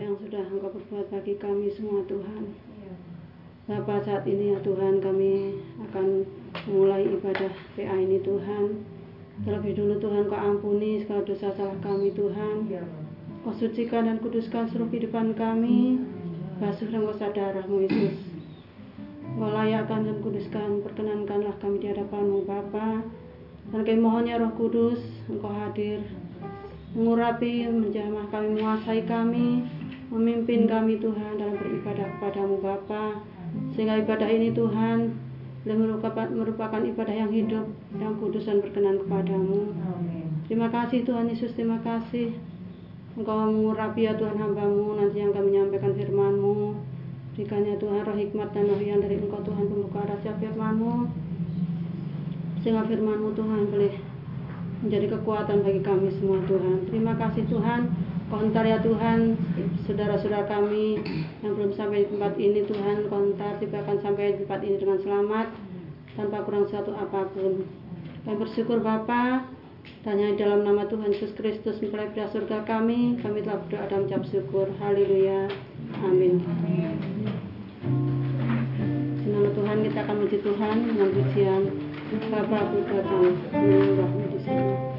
yang sudah Engkau perbuat bagi kami semua Tuhan. Bapak saat ini ya Tuhan kami akan mulai ibadah PA ini Tuhan. Terlebih dulu Tuhan kau ampuni segala dosa salah kami Tuhan. Kau sucikan dan kuduskan seluruh kehidupan kami. Basuh dan kau darahmu Yesus. Kau layakkan dan kuduskan, perkenankanlah kami di hadapanmu Bapa. Dan kami mohonnya roh kudus, engkau hadir mengurapi, menjamah kami, menguasai kami, memimpin kami Tuhan dalam beribadah kepadamu Bapa sehingga ibadah ini Tuhan merupakan, merupakan ibadah yang hidup, yang kudus dan berkenan kepadamu. Terima kasih Tuhan Yesus, terima kasih. Engkau mengurapi ya Tuhan hambamu nanti yang akan menyampaikan firmanmu. Berikannya Tuhan roh hikmat dan roh yang dari Engkau Tuhan pembuka rahasia firmanmu. Sehingga firmanmu Tuhan boleh menjadi kekuatan bagi kami semua Tuhan. Terima kasih Tuhan. Kontar ya Tuhan, saudara-saudara kami yang belum sampai di tempat ini Tuhan, kontar tiba akan sampai di tempat ini dengan selamat tanpa kurang satu apa pun. Kami bersyukur Bapa, tanya dalam nama Tuhan Yesus Kristus mempelai surga kami, kami telah berdoa dan mengucap syukur. Haleluya. Amin. Nama Tuhan kita akan memuji Tuhan dengan pujian Bapak Putra dan Roh di sini.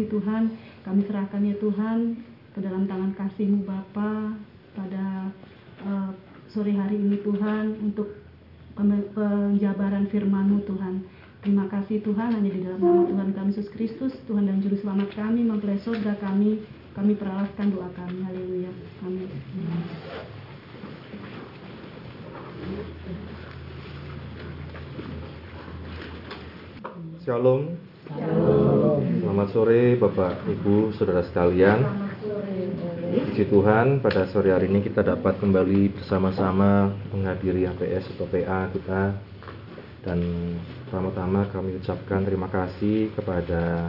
kasih Tuhan kami serahkan ya Tuhan ke dalam tangan kasihmu Bapa pada uh, sore hari ini Tuhan untuk penjabaran Firmanmu Tuhan. Terima kasih Tuhan hanya di dalam nama Tuhan kami Yesus Kristus Tuhan dan Juru Selamat kami mempelai surga kami kami peralaskan doa kami Haleluya kami. Shalom. Shalom. Selamat sore Bapak Ibu Saudara sekalian. Puji Tuhan pada sore hari ini kita dapat kembali bersama-sama menghadiri HPS atau PA kita. Dan pertama-tama kami ucapkan terima kasih kepada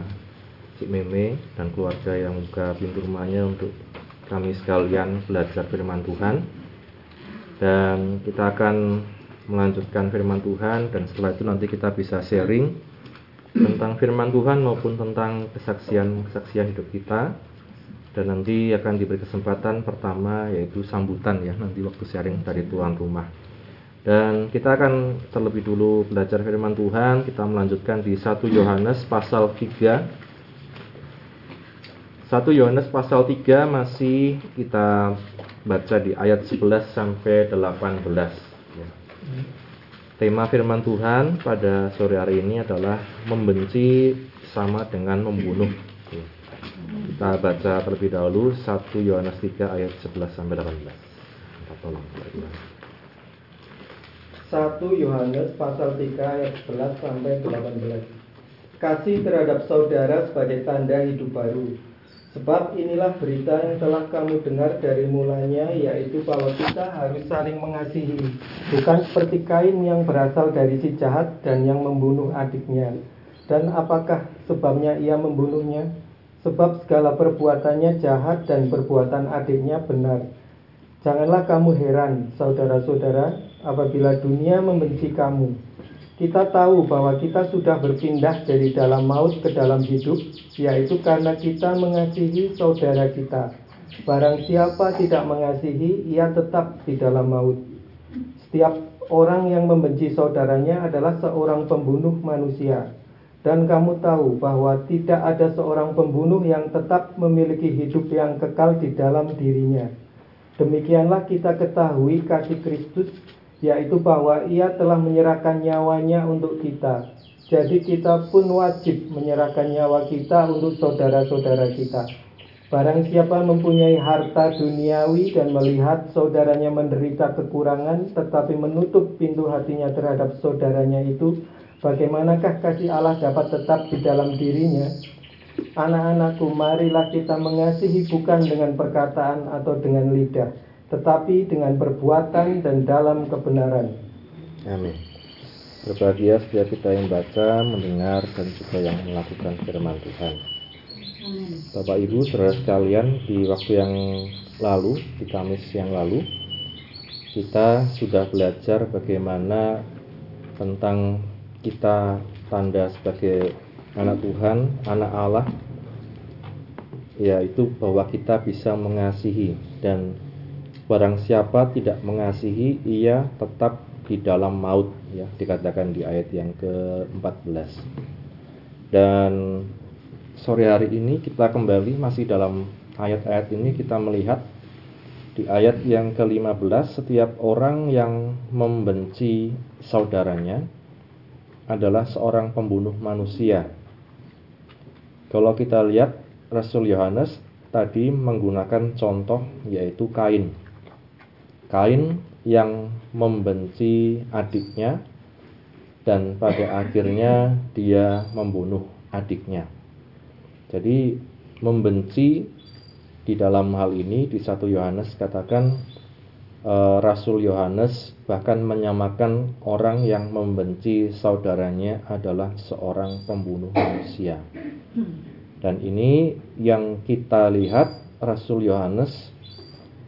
Cik Meme dan keluarga yang buka pintu rumahnya untuk kami sekalian belajar firman Tuhan. Dan kita akan melanjutkan firman Tuhan dan setelah itu nanti kita bisa sharing tentang firman Tuhan maupun tentang kesaksian-kesaksian hidup kita dan nanti akan diberi kesempatan pertama yaitu sambutan ya nanti waktu sharing dari tuan rumah. Dan kita akan terlebih dulu belajar firman Tuhan, kita melanjutkan di 1 Yohanes pasal 3. 1 Yohanes pasal 3 masih kita baca di ayat 11 sampai 18 ya. Tema firman Tuhan pada sore hari ini adalah membenci sama dengan membunuh. Kita baca terlebih dahulu 1 Yohanes 3 ayat 11 sampai 18. Tolong, 1 Yohanes pasal 3 ayat 11 sampai 18. Kasih terhadap saudara sebagai tanda hidup baru. Sebab inilah berita yang telah kamu dengar dari mulanya yaitu bahwa kita harus saling mengasihi. Bukan seperti Kain yang berasal dari si jahat dan yang membunuh adiknya. Dan apakah sebabnya ia membunuhnya? Sebab segala perbuatannya jahat dan perbuatan adiknya benar. Janganlah kamu heran, saudara-saudara, apabila dunia membenci kamu. Kita tahu bahwa kita sudah berpindah dari dalam maut ke dalam hidup, yaitu karena kita mengasihi saudara kita. Barang siapa tidak mengasihi, ia tetap di dalam maut. Setiap orang yang membenci saudaranya adalah seorang pembunuh manusia. Dan kamu tahu bahwa tidak ada seorang pembunuh yang tetap memiliki hidup yang kekal di dalam dirinya. Demikianlah kita ketahui kasih Kristus yaitu bahwa ia telah menyerahkan nyawanya untuk kita. Jadi kita pun wajib menyerahkan nyawa kita untuk saudara-saudara kita. Barang siapa mempunyai harta duniawi dan melihat saudaranya menderita kekurangan tetapi menutup pintu hatinya terhadap saudaranya itu, bagaimanakah kasih Allah dapat tetap di dalam dirinya? Anak-anakku, marilah kita mengasihi bukan dengan perkataan atau dengan lidah, tetapi dengan perbuatan dan dalam kebenaran. Amin. Berbahagia setiap kita yang baca, mendengar, dan juga yang melakukan firman Tuhan. Bapak Ibu, saudara sekalian, di waktu yang lalu, di Kamis yang lalu, kita sudah belajar bagaimana tentang kita tanda sebagai anak Tuhan, anak Allah, yaitu bahwa kita bisa mengasihi dan Barang siapa tidak mengasihi ia tetap di dalam maut ya dikatakan di ayat yang ke-14. Dan sore hari ini kita kembali masih dalam ayat-ayat ini kita melihat di ayat yang ke-15 setiap orang yang membenci saudaranya adalah seorang pembunuh manusia. Kalau kita lihat Rasul Yohanes tadi menggunakan contoh yaitu Kain. Kain yang membenci adiknya dan pada akhirnya dia membunuh adiknya. Jadi membenci di dalam hal ini di satu Yohanes katakan e, Rasul Yohanes bahkan menyamakan orang yang membenci saudaranya adalah seorang pembunuh manusia. Dan ini yang kita lihat Rasul Yohanes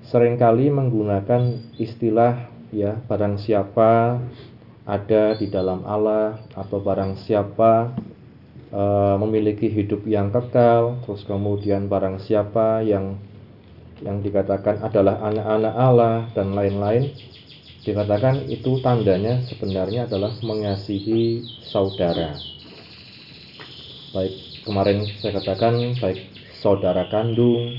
sering kali menggunakan istilah ya barang siapa ada di dalam Allah atau barang siapa e, memiliki hidup yang kekal terus kemudian barang siapa yang yang dikatakan adalah anak-anak Allah dan lain-lain dikatakan itu tandanya sebenarnya adalah mengasihi saudara. Baik kemarin saya katakan baik saudara kandung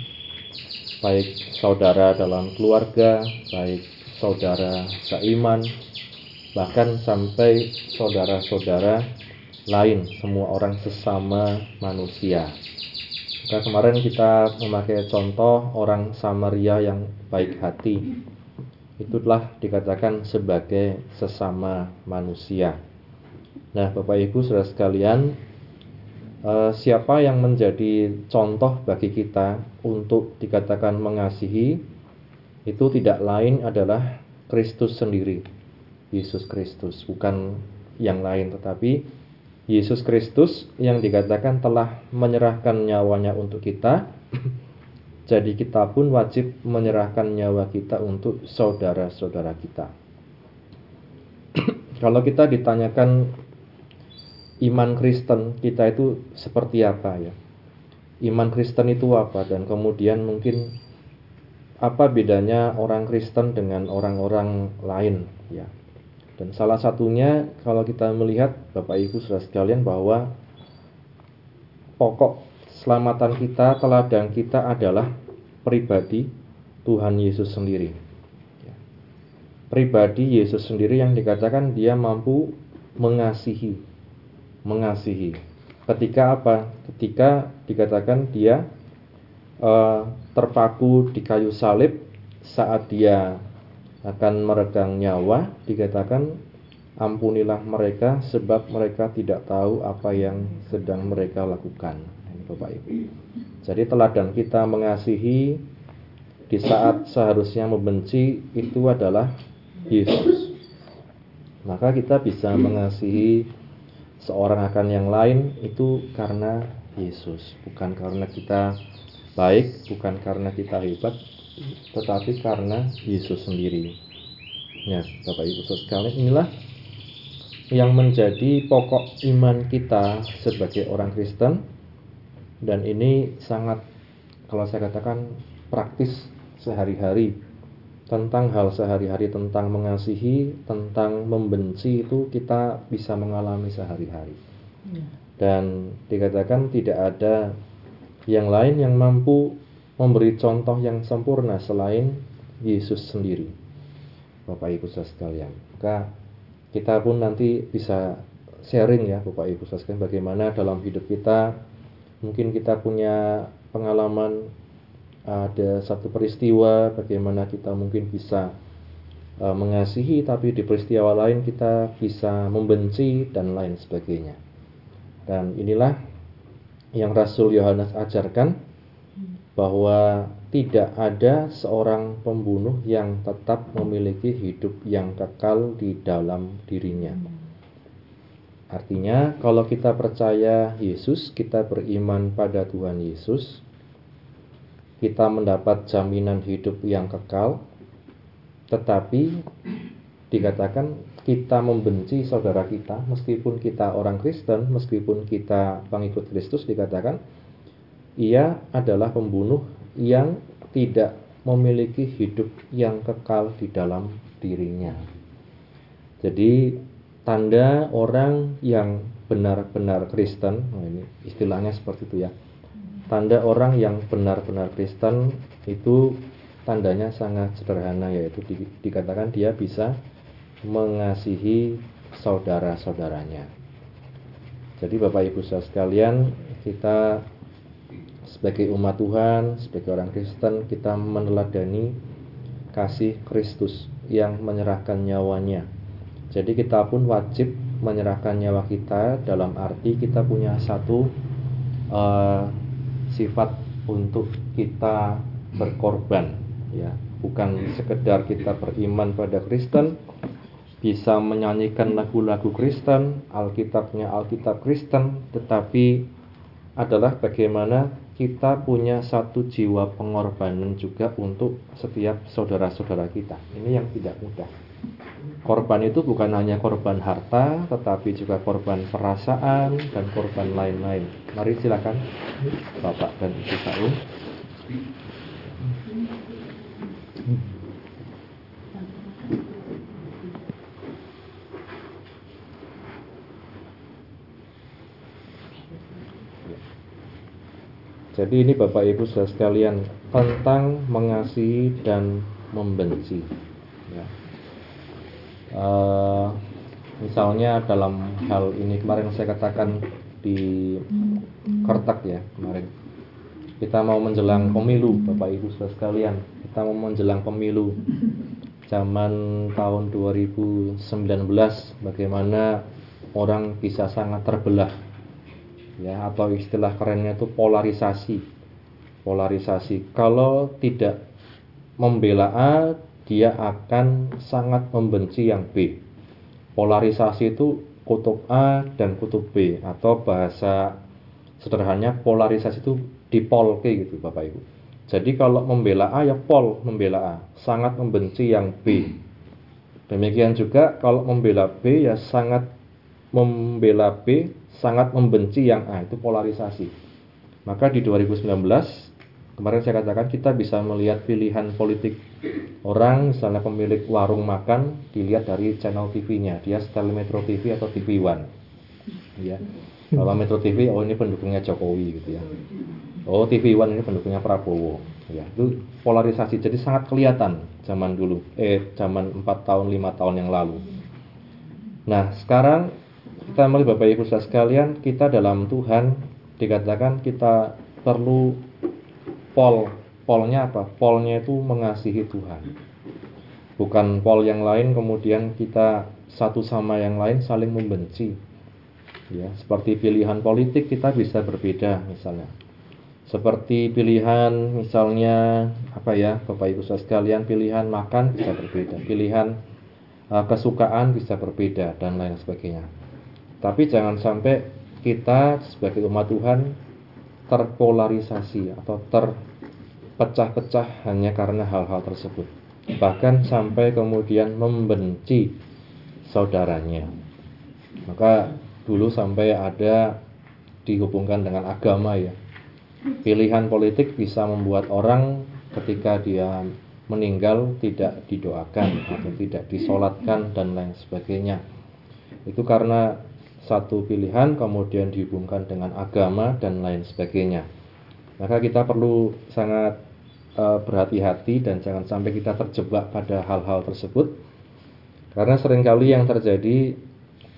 baik saudara dalam keluarga, baik saudara seiman, bahkan sampai saudara-saudara lain, semua orang sesama manusia. Maka kemarin kita memakai contoh orang Samaria yang baik hati. Itulah dikatakan sebagai sesama manusia. Nah, Bapak Ibu Saudara sekalian, siapa yang menjadi contoh bagi kita untuk dikatakan mengasihi itu tidak lain adalah Kristus sendiri, Yesus Kristus, bukan yang lain, tetapi Yesus Kristus yang dikatakan telah menyerahkan nyawanya untuk kita. Jadi kita pun wajib menyerahkan nyawa kita untuk saudara-saudara kita. Kalau kita ditanyakan iman Kristen kita itu seperti apa ya? Iman Kristen itu apa dan kemudian mungkin apa bedanya orang Kristen dengan orang-orang lain ya? Dan salah satunya kalau kita melihat Bapak Ibu Saudara sekalian bahwa pokok keselamatan kita, teladan kita adalah pribadi Tuhan Yesus sendiri. Ya. Pribadi Yesus sendiri yang dikatakan dia mampu mengasihi, mengasihi. Ketika apa? Ketika dikatakan dia uh, terpaku di kayu salib saat dia akan meregang nyawa, dikatakan ampunilah mereka sebab mereka tidak tahu apa yang sedang mereka lakukan. Bapak Ibu. Jadi teladan kita mengasihi di saat seharusnya membenci itu adalah Yesus. Maka kita bisa mengasihi seorang akan yang lain itu karena Yesus, bukan karena kita baik, bukan karena kita hebat, tetapi karena Yesus sendiri. Ya, Bapak Ibu sekalian, inilah yang menjadi pokok iman kita sebagai orang Kristen. Dan ini sangat kalau saya katakan praktis sehari-hari tentang hal sehari-hari tentang mengasihi tentang membenci itu kita bisa mengalami sehari-hari ya. dan dikatakan tidak ada yang lain yang mampu memberi contoh yang sempurna selain Yesus sendiri Bapak Ibu saudara sekalian maka kita pun nanti bisa sharing ya Bapak Ibu saudara sekalian bagaimana dalam hidup kita mungkin kita punya pengalaman ada satu peristiwa bagaimana kita mungkin bisa uh, mengasihi tapi di peristiwa lain kita bisa membenci dan lain sebagainya. Dan inilah yang Rasul Yohanes ajarkan bahwa tidak ada seorang pembunuh yang tetap memiliki hidup yang kekal di dalam dirinya. Artinya, kalau kita percaya Yesus, kita beriman pada Tuhan Yesus, kita mendapat jaminan hidup yang kekal, tetapi dikatakan kita membenci saudara kita, meskipun kita orang Kristen, meskipun kita pengikut Kristus, dikatakan ia adalah pembunuh yang tidak memiliki hidup yang kekal di dalam dirinya. Jadi tanda orang yang benar-benar Kristen, nah ini istilahnya seperti itu ya. Tanda orang yang benar-benar Kristen itu tandanya sangat sederhana yaitu di, dikatakan dia bisa mengasihi saudara-saudaranya. Jadi Bapak Ibu saudara sekalian, kita sebagai umat Tuhan, sebagai orang Kristen, kita meneladani kasih Kristus yang menyerahkan nyawanya jadi kita pun wajib menyerahkan nyawa kita dalam arti kita punya satu uh, sifat untuk kita berkorban ya. Bukan sekedar kita beriman pada Kristen bisa menyanyikan lagu-lagu Kristen Alkitabnya Alkitab Kristen tetapi adalah bagaimana kita punya satu jiwa pengorbanan juga untuk setiap saudara-saudara kita. Ini yang tidak mudah Korban itu bukan hanya korban harta, tetapi juga korban perasaan dan korban lain-lain. Mari silakan Bapak dan Ibu Saul. Jadi ini Bapak Ibu sekalian tentang mengasihi dan membenci. Uh, misalnya dalam hal ini kemarin saya katakan di kertak ya kemarin. Kita mau menjelang pemilu Bapak Ibu saudara sekalian. Kita mau menjelang pemilu. Zaman tahun 2019 bagaimana orang bisa sangat terbelah. Ya atau istilah kerennya itu polarisasi. Polarisasi. Kalau tidak membela A dia akan sangat membenci yang B. Polarisasi itu kutub A dan kutub B atau bahasa sederhananya polarisasi itu dipolke gitu Bapak Ibu. Jadi kalau membela A ya pol membela A, sangat membenci yang B. Demikian juga kalau membela B ya sangat membela B, sangat membenci yang A, itu polarisasi. Maka di 2019 kemarin saya katakan kita bisa melihat pilihan politik orang misalnya pemilik warung makan dilihat dari channel TV-nya dia setel Metro TV atau TV One. Ya kalau Metro TV oh ini pendukungnya Jokowi gitu ya. Oh TV One ini pendukungnya Prabowo. Ya itu polarisasi. Jadi sangat kelihatan zaman dulu. Eh zaman 4 tahun 5 tahun yang lalu. Nah sekarang kita melihat Bapak Ibu sekalian kita dalam Tuhan dikatakan kita perlu pol polnya apa? Polnya itu mengasihi Tuhan. Bukan pol yang lain kemudian kita satu sama yang lain saling membenci. Ya seperti pilihan politik kita bisa berbeda misalnya. Seperti pilihan misalnya apa ya Bapak Ibu saudara sekalian pilihan makan bisa berbeda. Pilihan uh, kesukaan bisa berbeda dan lain sebagainya. Tapi jangan sampai kita sebagai umat Tuhan terpolarisasi atau terpecah-pecah hanya karena hal-hal tersebut bahkan sampai kemudian membenci saudaranya maka dulu sampai ada dihubungkan dengan agama ya Pilihan politik bisa membuat orang ketika dia meninggal tidak didoakan atau tidak disolatkan dan lain sebagainya. Itu karena satu pilihan kemudian dihubungkan dengan agama dan lain sebagainya. Maka kita perlu sangat uh, berhati-hati dan jangan sampai kita terjebak pada hal-hal tersebut. Karena sering kali yang terjadi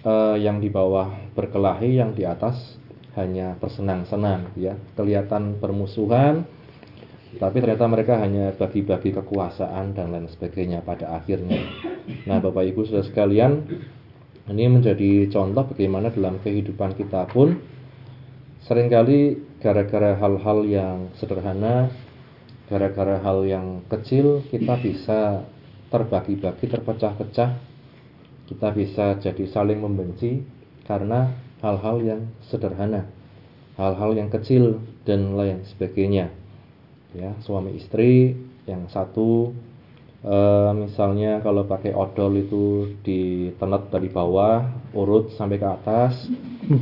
uh, yang di bawah berkelahi, yang di atas hanya bersenang-senang ya kelihatan permusuhan tapi ternyata mereka hanya bagi-bagi kekuasaan dan lain sebagainya pada akhirnya nah Bapak Ibu sudah sekalian ini menjadi contoh bagaimana dalam kehidupan kita pun sering kali gara-gara hal-hal yang sederhana gara-gara hal yang kecil kita bisa terbagi-bagi terpecah-pecah kita bisa jadi saling membenci karena hal-hal yang sederhana, hal-hal yang kecil dan lain sebagainya. Ya, suami istri yang satu e, misalnya kalau pakai odol itu ditenet dari bawah, urut sampai ke atas.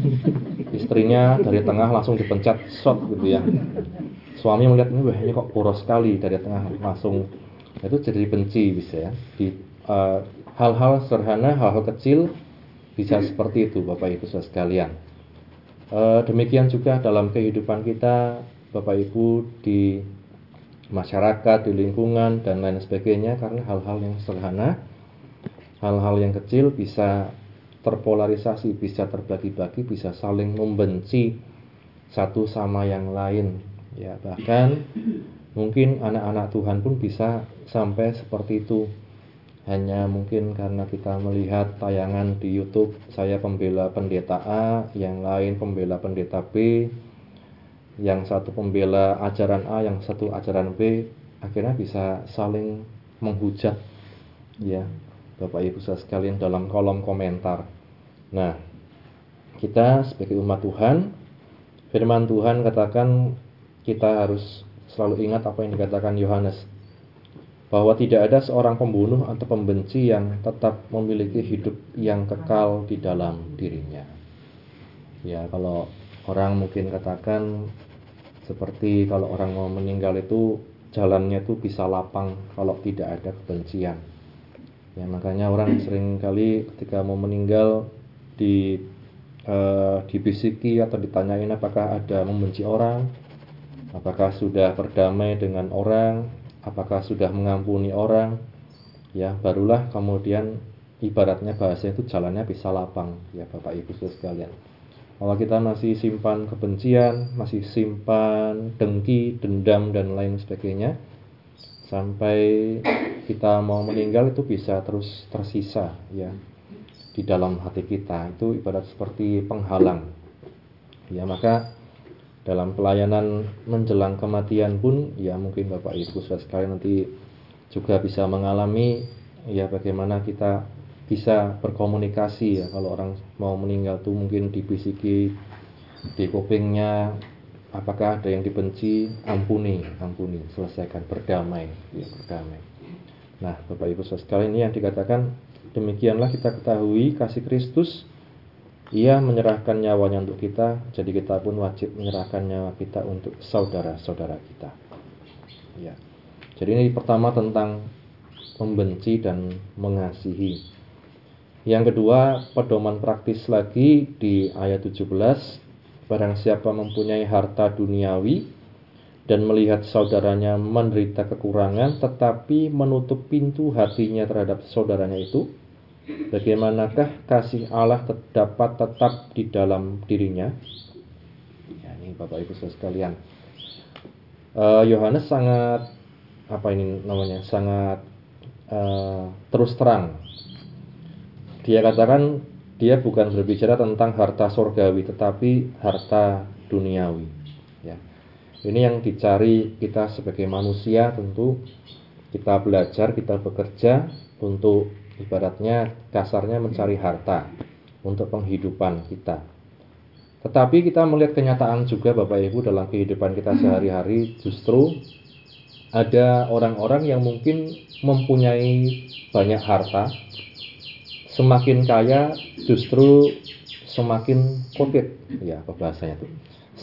Istrinya dari tengah langsung dipencet shot gitu ya. Suami melihat ini wah ini kok poros sekali dari tengah langsung itu jadi benci bisa ya. Di eh, hal-hal uh, sederhana, hal-hal kecil bisa seperti itu Bapak Ibu saudara sekalian. E, demikian juga dalam kehidupan kita Bapak Ibu di masyarakat, di lingkungan dan lain sebagainya karena hal-hal yang sederhana, hal-hal yang kecil bisa terpolarisasi, bisa terbagi-bagi, bisa saling membenci satu sama yang lain. Ya, bahkan mungkin anak-anak Tuhan pun bisa sampai seperti itu hanya mungkin karena kita melihat tayangan di YouTube saya pembela pendeta A, yang lain pembela pendeta B, yang satu pembela ajaran A, yang satu ajaran B, akhirnya bisa saling menghujat ya Bapak Ibu saudara sekalian dalam kolom komentar. Nah, kita sebagai umat Tuhan, firman Tuhan katakan kita harus selalu ingat apa yang dikatakan Yohanes bahwa tidak ada seorang pembunuh atau pembenci yang tetap memiliki hidup yang kekal di dalam dirinya. Ya, kalau orang mungkin katakan seperti kalau orang mau meninggal itu jalannya itu bisa lapang kalau tidak ada kebencian. Ya, makanya orang sering kali ketika mau meninggal di uh, dibisiki atau ditanyain apakah ada membenci orang, apakah sudah berdamai dengan orang, apakah sudah mengampuni orang? Ya barulah kemudian ibaratnya bahasa itu jalannya bisa lapang ya Bapak Ibu sekalian. Kalau kita masih simpan kebencian masih simpan dengki dendam dan lain sebagainya sampai kita mau meninggal itu bisa terus tersisa ya di dalam hati kita. Itu ibarat seperti penghalang. Ya maka dalam pelayanan menjelang kematian pun ya mungkin Bapak Ibu saudara sekalian nanti juga bisa mengalami ya bagaimana kita bisa berkomunikasi ya. Kalau orang mau meninggal tuh mungkin dibisiki di kupingnya apakah ada yang dibenci ampuni ampuni selesaikan berdamai ya berdamai. Nah Bapak Ibu saudara sekalian ini yang dikatakan demikianlah kita ketahui kasih Kristus ia menyerahkan nyawanya untuk kita, jadi kita pun wajib menyerahkan nyawa kita untuk saudara-saudara kita. Ya. Jadi ini pertama tentang membenci dan mengasihi. Yang kedua, pedoman praktis lagi di ayat 17, barang siapa mempunyai harta duniawi dan melihat saudaranya menderita kekurangan tetapi menutup pintu hatinya terhadap saudaranya itu, Bagaimanakah kasih Allah dapat tetap di dalam dirinya? Ya, ini Bapak Ibu sekalian. Eh, Yohanes uh, sangat apa ini namanya? Sangat uh, terus terang. Dia katakan dia bukan berbicara tentang harta sorgawi tetapi harta duniawi. Ya. Ini yang dicari kita sebagai manusia tentu kita belajar, kita bekerja untuk Ibaratnya kasarnya mencari harta untuk penghidupan kita. Tetapi kita melihat kenyataan juga Bapak Ibu dalam kehidupan kita sehari-hari justru ada orang-orang yang mungkin mempunyai banyak harta, semakin kaya justru semakin kotit, ya apa bahasanya itu,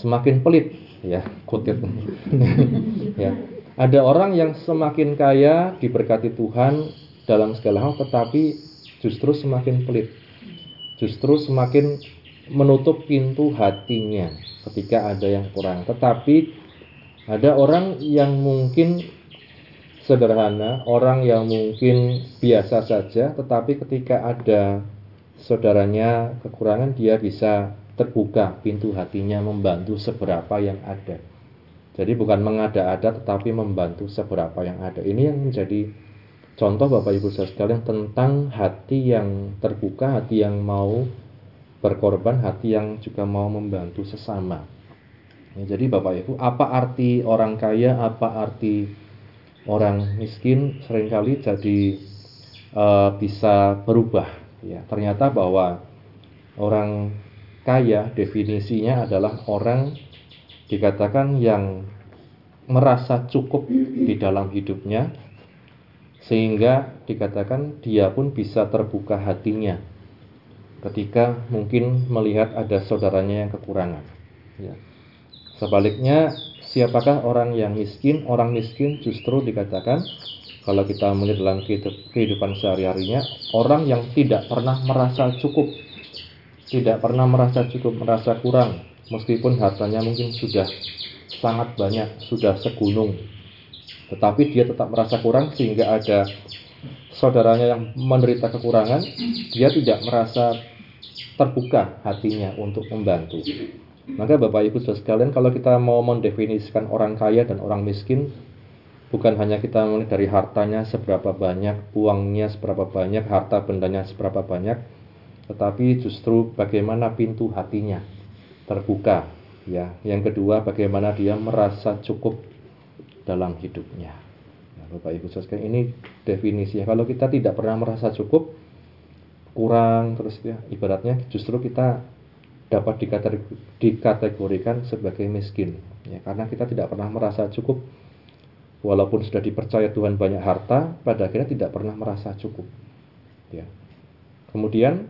semakin pelit, ya kotit, ya. Ada orang yang semakin kaya diberkati Tuhan dalam segala hal tetapi justru semakin pelit. Justru semakin menutup pintu hatinya ketika ada yang kurang. Tetapi ada orang yang mungkin sederhana orang yang mungkin biasa saja tetapi ketika ada saudaranya kekurangan dia bisa terbuka pintu hatinya membantu seberapa yang ada. Jadi bukan mengada-ada tetapi membantu seberapa yang ada. Ini yang menjadi contoh Bapak Ibu saudara sekalian tentang hati yang terbuka, hati yang mau berkorban, hati yang juga mau membantu sesama. Ya, jadi Bapak Ibu, apa arti orang kaya, apa arti orang miskin sering kali jadi uh, bisa berubah. Ya, ternyata bahwa orang kaya definisinya adalah orang dikatakan yang merasa cukup di dalam hidupnya, sehingga dikatakan dia pun bisa terbuka hatinya ketika mungkin melihat ada saudaranya yang kekurangan. Ya. Sebaliknya, siapakah orang yang miskin? Orang miskin justru dikatakan kalau kita melihat dalam kehidupan sehari-harinya, orang yang tidak pernah merasa cukup, tidak pernah merasa cukup, merasa kurang, meskipun hartanya mungkin sudah sangat banyak, sudah segunung, tetapi dia tetap merasa kurang sehingga ada saudaranya yang menderita kekurangan, dia tidak merasa terbuka hatinya untuk membantu. Maka Bapak Ibu Saudara sekalian, kalau kita mau mendefinisikan orang kaya dan orang miskin, bukan hanya kita melihat dari hartanya seberapa banyak, uangnya seberapa banyak, harta bendanya seberapa banyak, tetapi justru bagaimana pintu hatinya terbuka. Ya, yang kedua bagaimana dia merasa cukup dalam hidupnya. Nah, Bapak Ibu sekalian ini definisinya. Kalau kita tidak pernah merasa cukup, kurang terus ya, ibaratnya justru kita dapat dikategorikan sebagai miskin. Ya, karena kita tidak pernah merasa cukup walaupun sudah dipercaya Tuhan banyak harta, pada akhirnya tidak pernah merasa cukup. Ya. Kemudian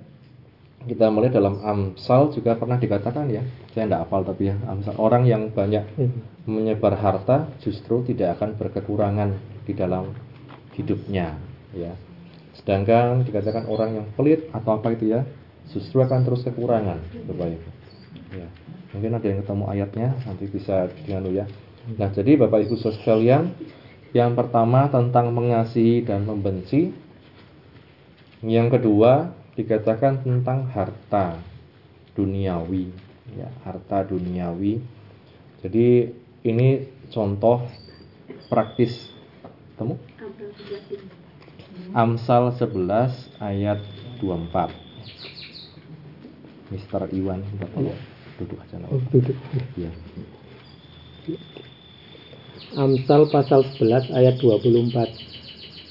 kita melihat dalam Amsal juga pernah dikatakan ya, saya tidak hafal tapi ya, Amsal orang yang banyak hmm. menyebar harta justru tidak akan berkekurangan di dalam hidupnya, ya. Sedangkan dikatakan orang yang pelit atau apa itu ya, justru akan terus kekurangan, Bapak Ibu. Ya. Mungkin ada yang ketemu ayatnya, nanti bisa dengan ya. Nah, jadi Bapak Ibu sekalian, yang pertama tentang mengasihi dan membenci. Yang kedua dikatakan tentang harta duniawi ya harta duniawi. Jadi ini contoh praktis. Temu? Amsal 11 ayat 24 Mister Iwan oh. duduk aja oh, duduk. Ya. Amsal pasal 11 ayat 24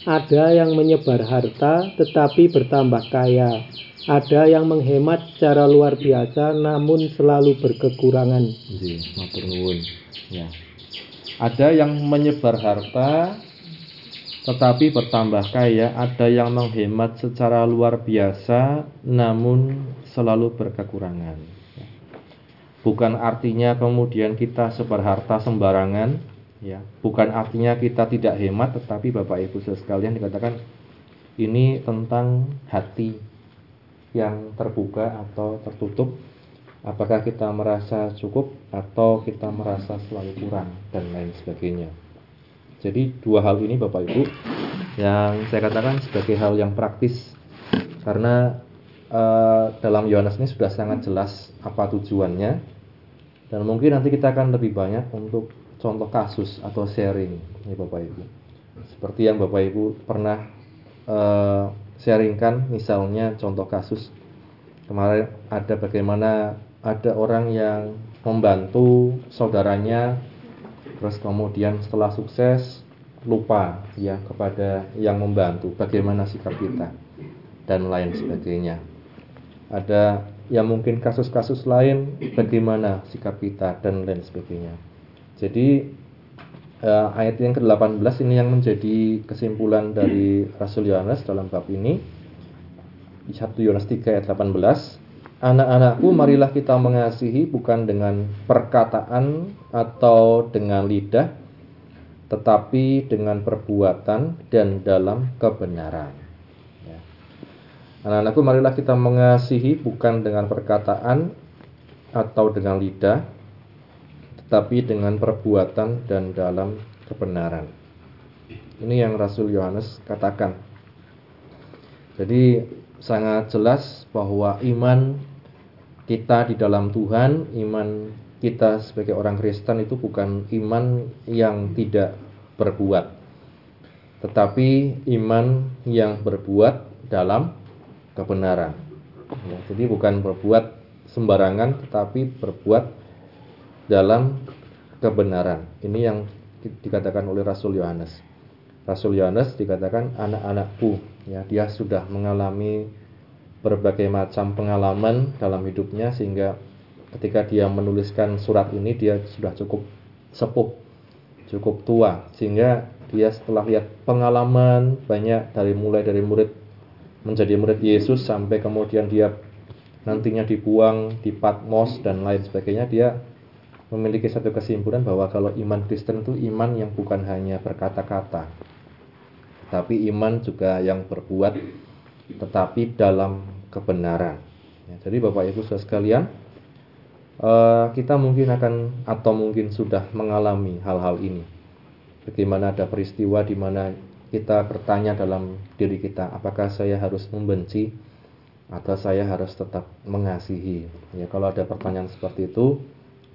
Ada yang menyebar harta tetapi bertambah kaya. Ada yang menghemat secara luar biasa namun selalu berkekurangan. Ya. Ada yang menyebar harta tetapi bertambah kaya, ada yang menghemat secara luar biasa namun selalu berkekurangan. Bukan artinya kemudian kita sebar harta sembarangan, ya. Bukan artinya kita tidak hemat, tetapi Bapak Ibu sekalian dikatakan ini tentang hati yang terbuka atau tertutup. Apakah kita merasa cukup atau kita merasa selalu kurang dan lain sebagainya. Jadi dua hal ini Bapak Ibu yang saya katakan sebagai hal yang praktis karena uh, dalam Yohanes ini sudah sangat jelas apa tujuannya dan mungkin nanti kita akan lebih banyak untuk contoh kasus atau sharing ya Bapak Ibu. Seperti yang Bapak Ibu pernah uh, sharingkan misalnya contoh kasus kemarin ada bagaimana ada orang yang membantu saudaranya terus kemudian setelah sukses lupa ya kepada yang membantu bagaimana sikap kita dan lain sebagainya ada yang mungkin kasus-kasus lain bagaimana sikap kita dan lain sebagainya jadi eh, ayat yang ke-18 ini yang menjadi kesimpulan dari Rasul Yohanes dalam bab ini 1 Yohanes 3 ayat 18 Anak-anakku, marilah kita mengasihi bukan dengan perkataan atau dengan lidah, tetapi dengan perbuatan dan dalam kebenaran. Ya. Anak-anakku, marilah kita mengasihi bukan dengan perkataan atau dengan lidah, tetapi dengan perbuatan dan dalam kebenaran. Ini yang Rasul Yohanes katakan. Jadi sangat jelas bahwa iman kita di dalam Tuhan, iman kita sebagai orang Kristen itu bukan iman yang tidak berbuat, tetapi iman yang berbuat dalam kebenaran. Ya, jadi bukan berbuat sembarangan, tetapi berbuat dalam kebenaran. Ini yang dikatakan oleh Rasul Yohanes. Rasul Yohanes dikatakan anak-anakku, ya dia sudah mengalami berbagai macam pengalaman dalam hidupnya sehingga ketika dia menuliskan surat ini dia sudah cukup sepuh, cukup tua sehingga dia setelah lihat pengalaman banyak dari mulai dari murid menjadi murid Yesus sampai kemudian dia nantinya dibuang di Patmos dan lain sebagainya dia memiliki satu kesimpulan bahwa kalau iman Kristen itu iman yang bukan hanya berkata-kata tapi iman juga yang berbuat tetapi dalam kebenaran. Ya, jadi Bapak Ibu saudara sekalian, uh, kita mungkin akan atau mungkin sudah mengalami hal-hal ini. Bagaimana ada peristiwa di mana kita bertanya dalam diri kita, apakah saya harus membenci atau saya harus tetap mengasihi? Ya, kalau ada pertanyaan seperti itu,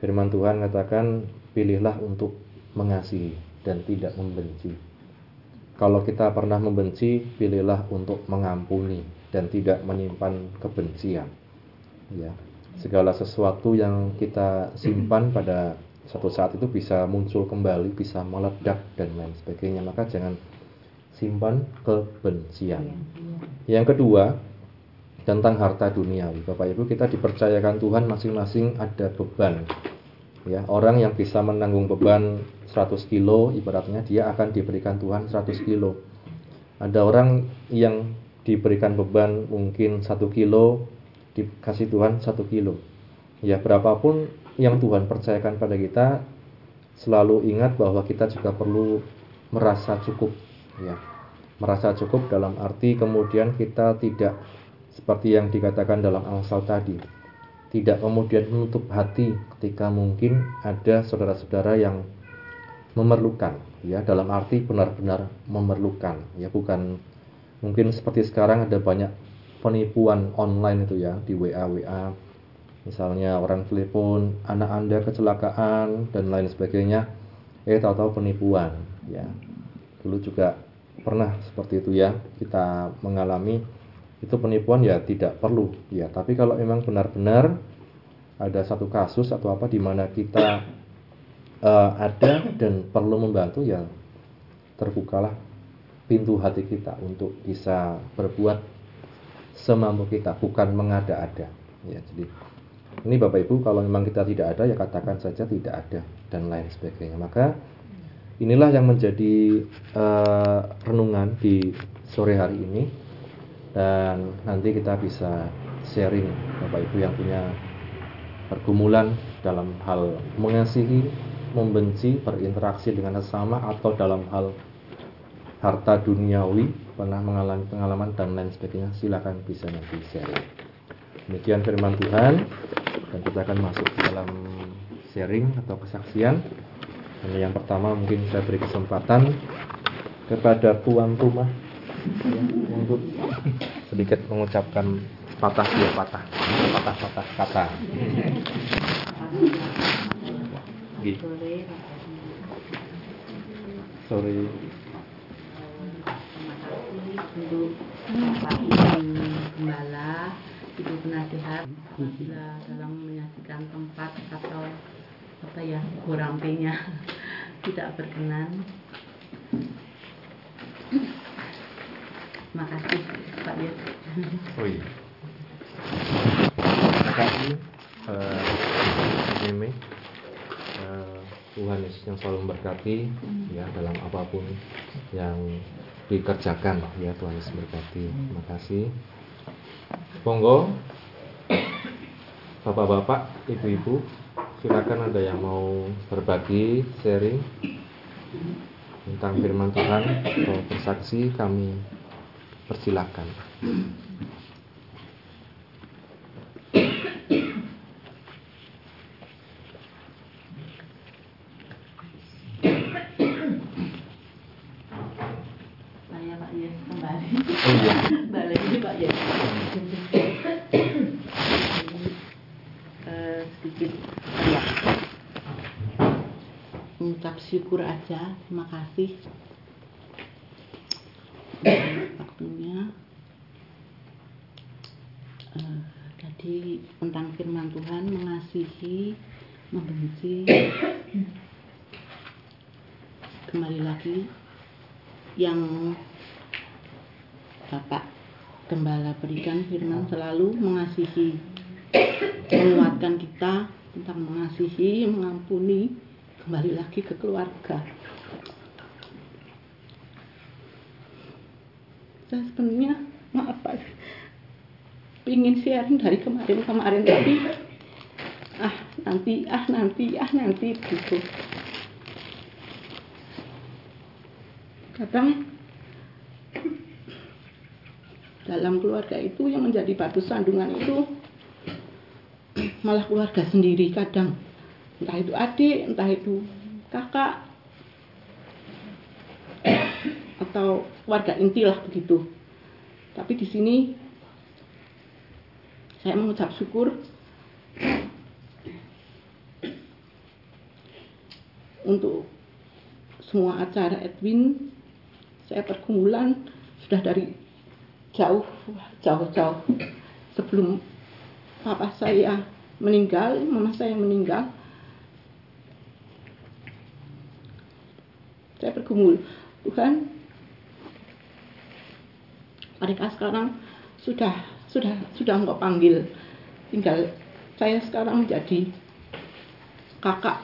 firman Tuhan katakan pilihlah untuk mengasihi dan tidak membenci. Kalau kita pernah membenci, pilihlah untuk mengampuni dan tidak menyimpan kebencian. Ya, segala sesuatu yang kita simpan pada satu saat itu bisa muncul kembali, bisa meledak dan lain sebagainya. Maka jangan simpan kebencian. Yang kedua, tentang harta duniawi. Bapak Ibu, kita dipercayakan Tuhan masing-masing ada beban. Ya, orang yang bisa menanggung beban 100 kilo ibaratnya dia akan diberikan Tuhan 100 kilo ada orang yang diberikan beban mungkin satu kilo dikasih Tuhan satu kilo ya berapapun yang Tuhan percayakan pada kita selalu ingat bahwa kita juga perlu merasa cukup ya merasa cukup dalam arti kemudian kita tidak seperti yang dikatakan dalam Amsal tadi. Tidak kemudian menutup hati ketika mungkin ada saudara-saudara yang memerlukan ya dalam arti benar-benar memerlukan. Ya bukan mungkin seperti sekarang ada banyak penipuan online itu ya di WA WA misalnya orang telepon anak anda kecelakaan dan lain sebagainya. Eh tahu-tahu penipuan ya. Dulu juga pernah seperti itu ya kita mengalami itu penipuan ya tidak perlu ya tapi kalau memang benar-benar ada satu kasus atau apa di mana kita uh, ada dan perlu membantu ya terbukalah pintu hati kita untuk bisa berbuat semampu kita, bukan mengada-ada. Ya, jadi ini Bapak Ibu kalau memang kita tidak ada ya katakan saja tidak ada dan lain sebagainya. Maka inilah yang menjadi uh, renungan di sore hari ini dan nanti kita bisa sharing Bapak Ibu yang punya pergumulan dalam hal mengasihi, membenci, berinteraksi dengan sesama atau dalam hal harta duniawi pernah mengalami pengalaman dan lain sebagainya silakan bisa nanti sharing. Demikian firman Tuhan dan kita akan masuk dalam sharing atau kesaksian. Dan yang pertama mungkin saya beri kesempatan kepada tuan rumah untuk sedikit mengucapkan patah dua patah patah patah kata. Sore. Terima kasih untuk Pak Gembala, Ibu Penasihat, dalam menyaksikan tempat atau apa ya kurampinya tidak berkenan. Terima kasih Pak Yes. Oh iya. Terima kasih uh. Uh, Tuhan Yesus yang selalu memberkati ya dalam apa pun yang dikerjakan ya Tuhan Yesus berkati. Terima kasih. Monggo Bapak-bapak, ibu-ibu, silakan ada yang mau berbagi, sharing tentang firman Tuhan atau bersaksi, kami persilakan. Saya Pak Yes kembali. Oh iya. Balik Pak Yes. Eh, sedikit ya. mengucap syukur aja terima kasih untuk waktunya Eh, tadi tentang firman Mengasihi membenci kembali lagi yang Bapak Gembala berikan firman selalu mengasihi menguatkan kita tentang mengasihi, mengampuni, kembali lagi ke keluarga. Saya sebenarnya maaf Pak, ingin sharing dari kemarin-kemarin tapi nanti, ah nanti, ah nanti gitu. Kadang dalam keluarga itu yang menjadi batu sandungan itu malah keluarga sendiri kadang entah itu adik entah itu kakak atau keluarga inti lah begitu tapi di sini saya mengucap syukur untuk semua acara Edwin saya pergumulan sudah dari jauh jauh jauh sebelum papa saya meninggal mama saya meninggal. Saya bergumul Tuhan mereka sekarang sudah sudah sudah engkau panggil. Tinggal saya sekarang menjadi kakak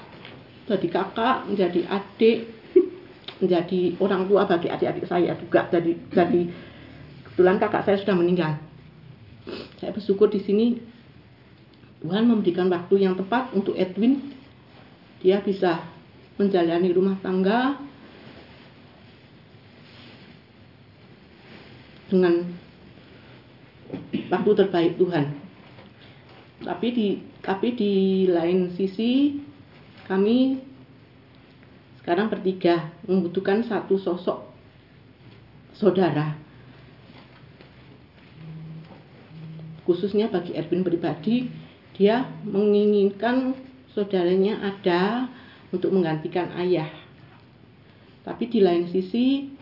jadi kakak menjadi adik menjadi orang tua bagi adik-adik saya juga. Jadi jadi kebetulan kakak saya sudah meninggal. Saya bersyukur di sini Tuhan memberikan waktu yang tepat untuk Edwin. Dia bisa menjalani rumah tangga dengan waktu terbaik Tuhan. Tapi di tapi di lain sisi kami sekarang bertiga membutuhkan satu sosok saudara khususnya bagi Erwin pribadi. Dia menginginkan saudaranya ada untuk menggantikan ayah. Tapi di lain sisi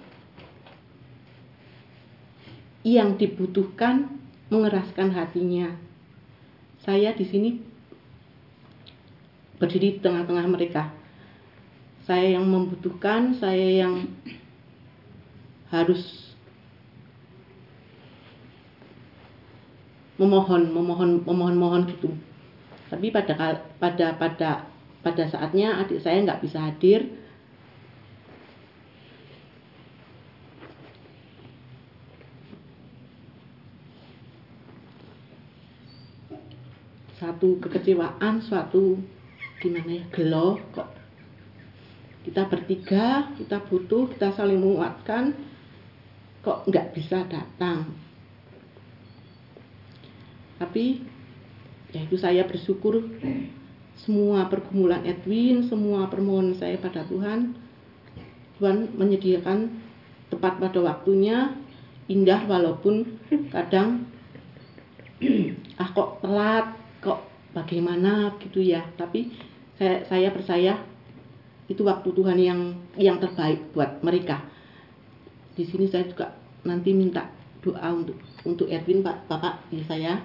yang dibutuhkan mengeraskan hatinya. Saya di sini berdiri di tengah-tengah mereka. Saya yang membutuhkan saya yang harus memohon memohon memohon mohon gitu. Tapi pada pada pada pada saatnya adik saya nggak bisa hadir. Satu kekecewaan suatu gimana ya gelo kok. Kita bertiga kita butuh kita saling menguatkan kok nggak bisa datang. Tapi ya itu saya bersyukur. Semua pergumulan Edwin semua permohonan saya pada Tuhan Tuhan menyediakan tepat pada waktunya indah walaupun kadang ah kok telat kok bagaimana gitu ya. Tapi saya saya percaya itu waktu Tuhan yang yang terbaik buat mereka. Di sini saya juga nanti minta doa untuk untuk Edwin Pak Bapak ya saya.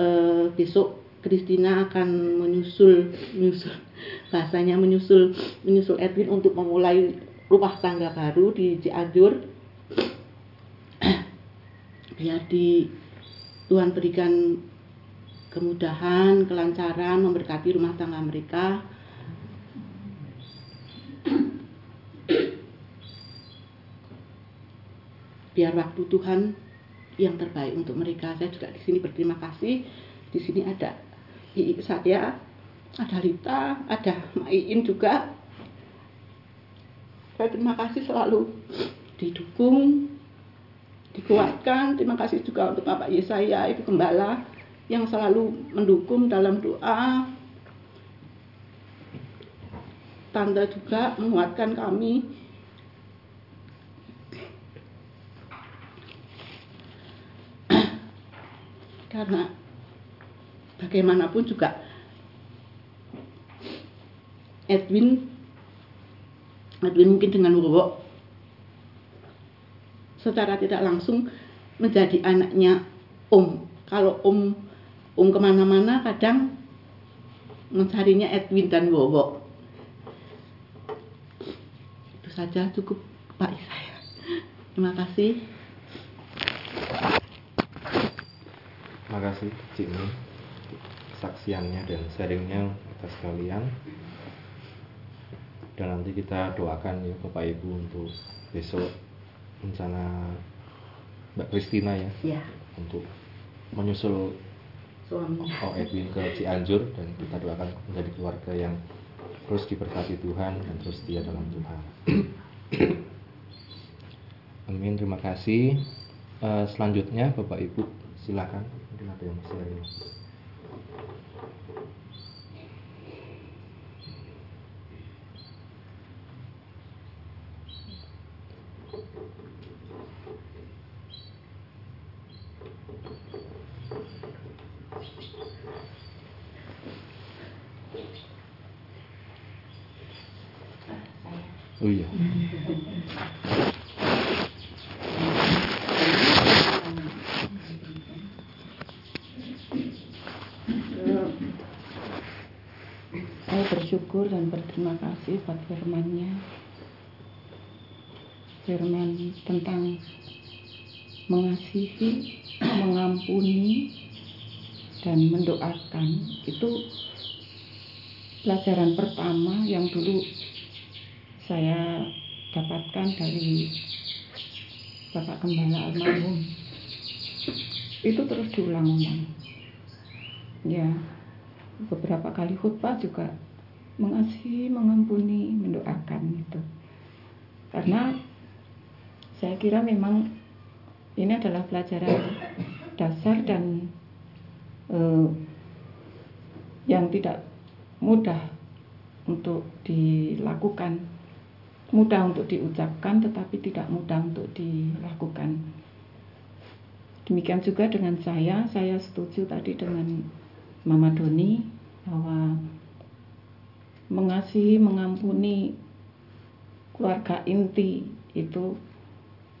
Uh, besok Kristina akan menyusul menyusul bahasanya menyusul menyusul Edwin untuk memulai rumah tangga baru di Cianjur. Biar di Tuhan berikan kemudahan, kelancaran, memberkati rumah tangga mereka. Biar waktu Tuhan yang terbaik untuk mereka. Saya juga di sini berterima kasih. Di sini ada Ii saya, ada Lita, ada Maiin juga. Saya terima kasih selalu didukung, dikuatkan. Terima kasih juga untuk Bapak Yesaya, Ibu Gembala yang selalu mendukung dalam doa. Tante juga menguatkan kami karena bagaimanapun juga Edwin Edwin mungkin dengan Wowo secara tidak langsung menjadi anaknya Om kalau Om Om ke mana-mana kadang mencarinya Edwin dan Wowo. Itu saja cukup Pak saya terima kasih. Terima kasih Cik Mi kesaksiannya dan sharingnya atas kalian. Dan nanti kita doakan ya Bapak Ibu untuk besok rencana Mbak Kristina ya, ya. untuk menyusul suami Oh Edwin ke Cianjur dan kita doakan menjadi keluarga yang terus diberkati Tuhan dan terus setia dalam Tuhan. Amin terima kasih. Uh, selanjutnya Bapak Ibu silakan mungkin ada yang sharing Oh iya. Berterima kasih buat firmannya. Firman tentang mengasihi mengampuni dan mendoakan. Itu pelajaran pertama yang dulu saya dapatkan dari Bapak Gembala almarhum. Itu terus diulang-ulang. Ya beberapa kali khutbah juga mengasihi, mengampuni, mendoakan itu. Karena saya kira memang ini adalah pelajaran dasar dan eh, yang tidak mudah untuk dilakukan, mudah untuk diucapkan, tetapi tidak mudah untuk dilakukan. Demikian juga dengan saya, saya setuju tadi dengan Mama Doni bahwa mengasihi, mengampuni keluarga inti itu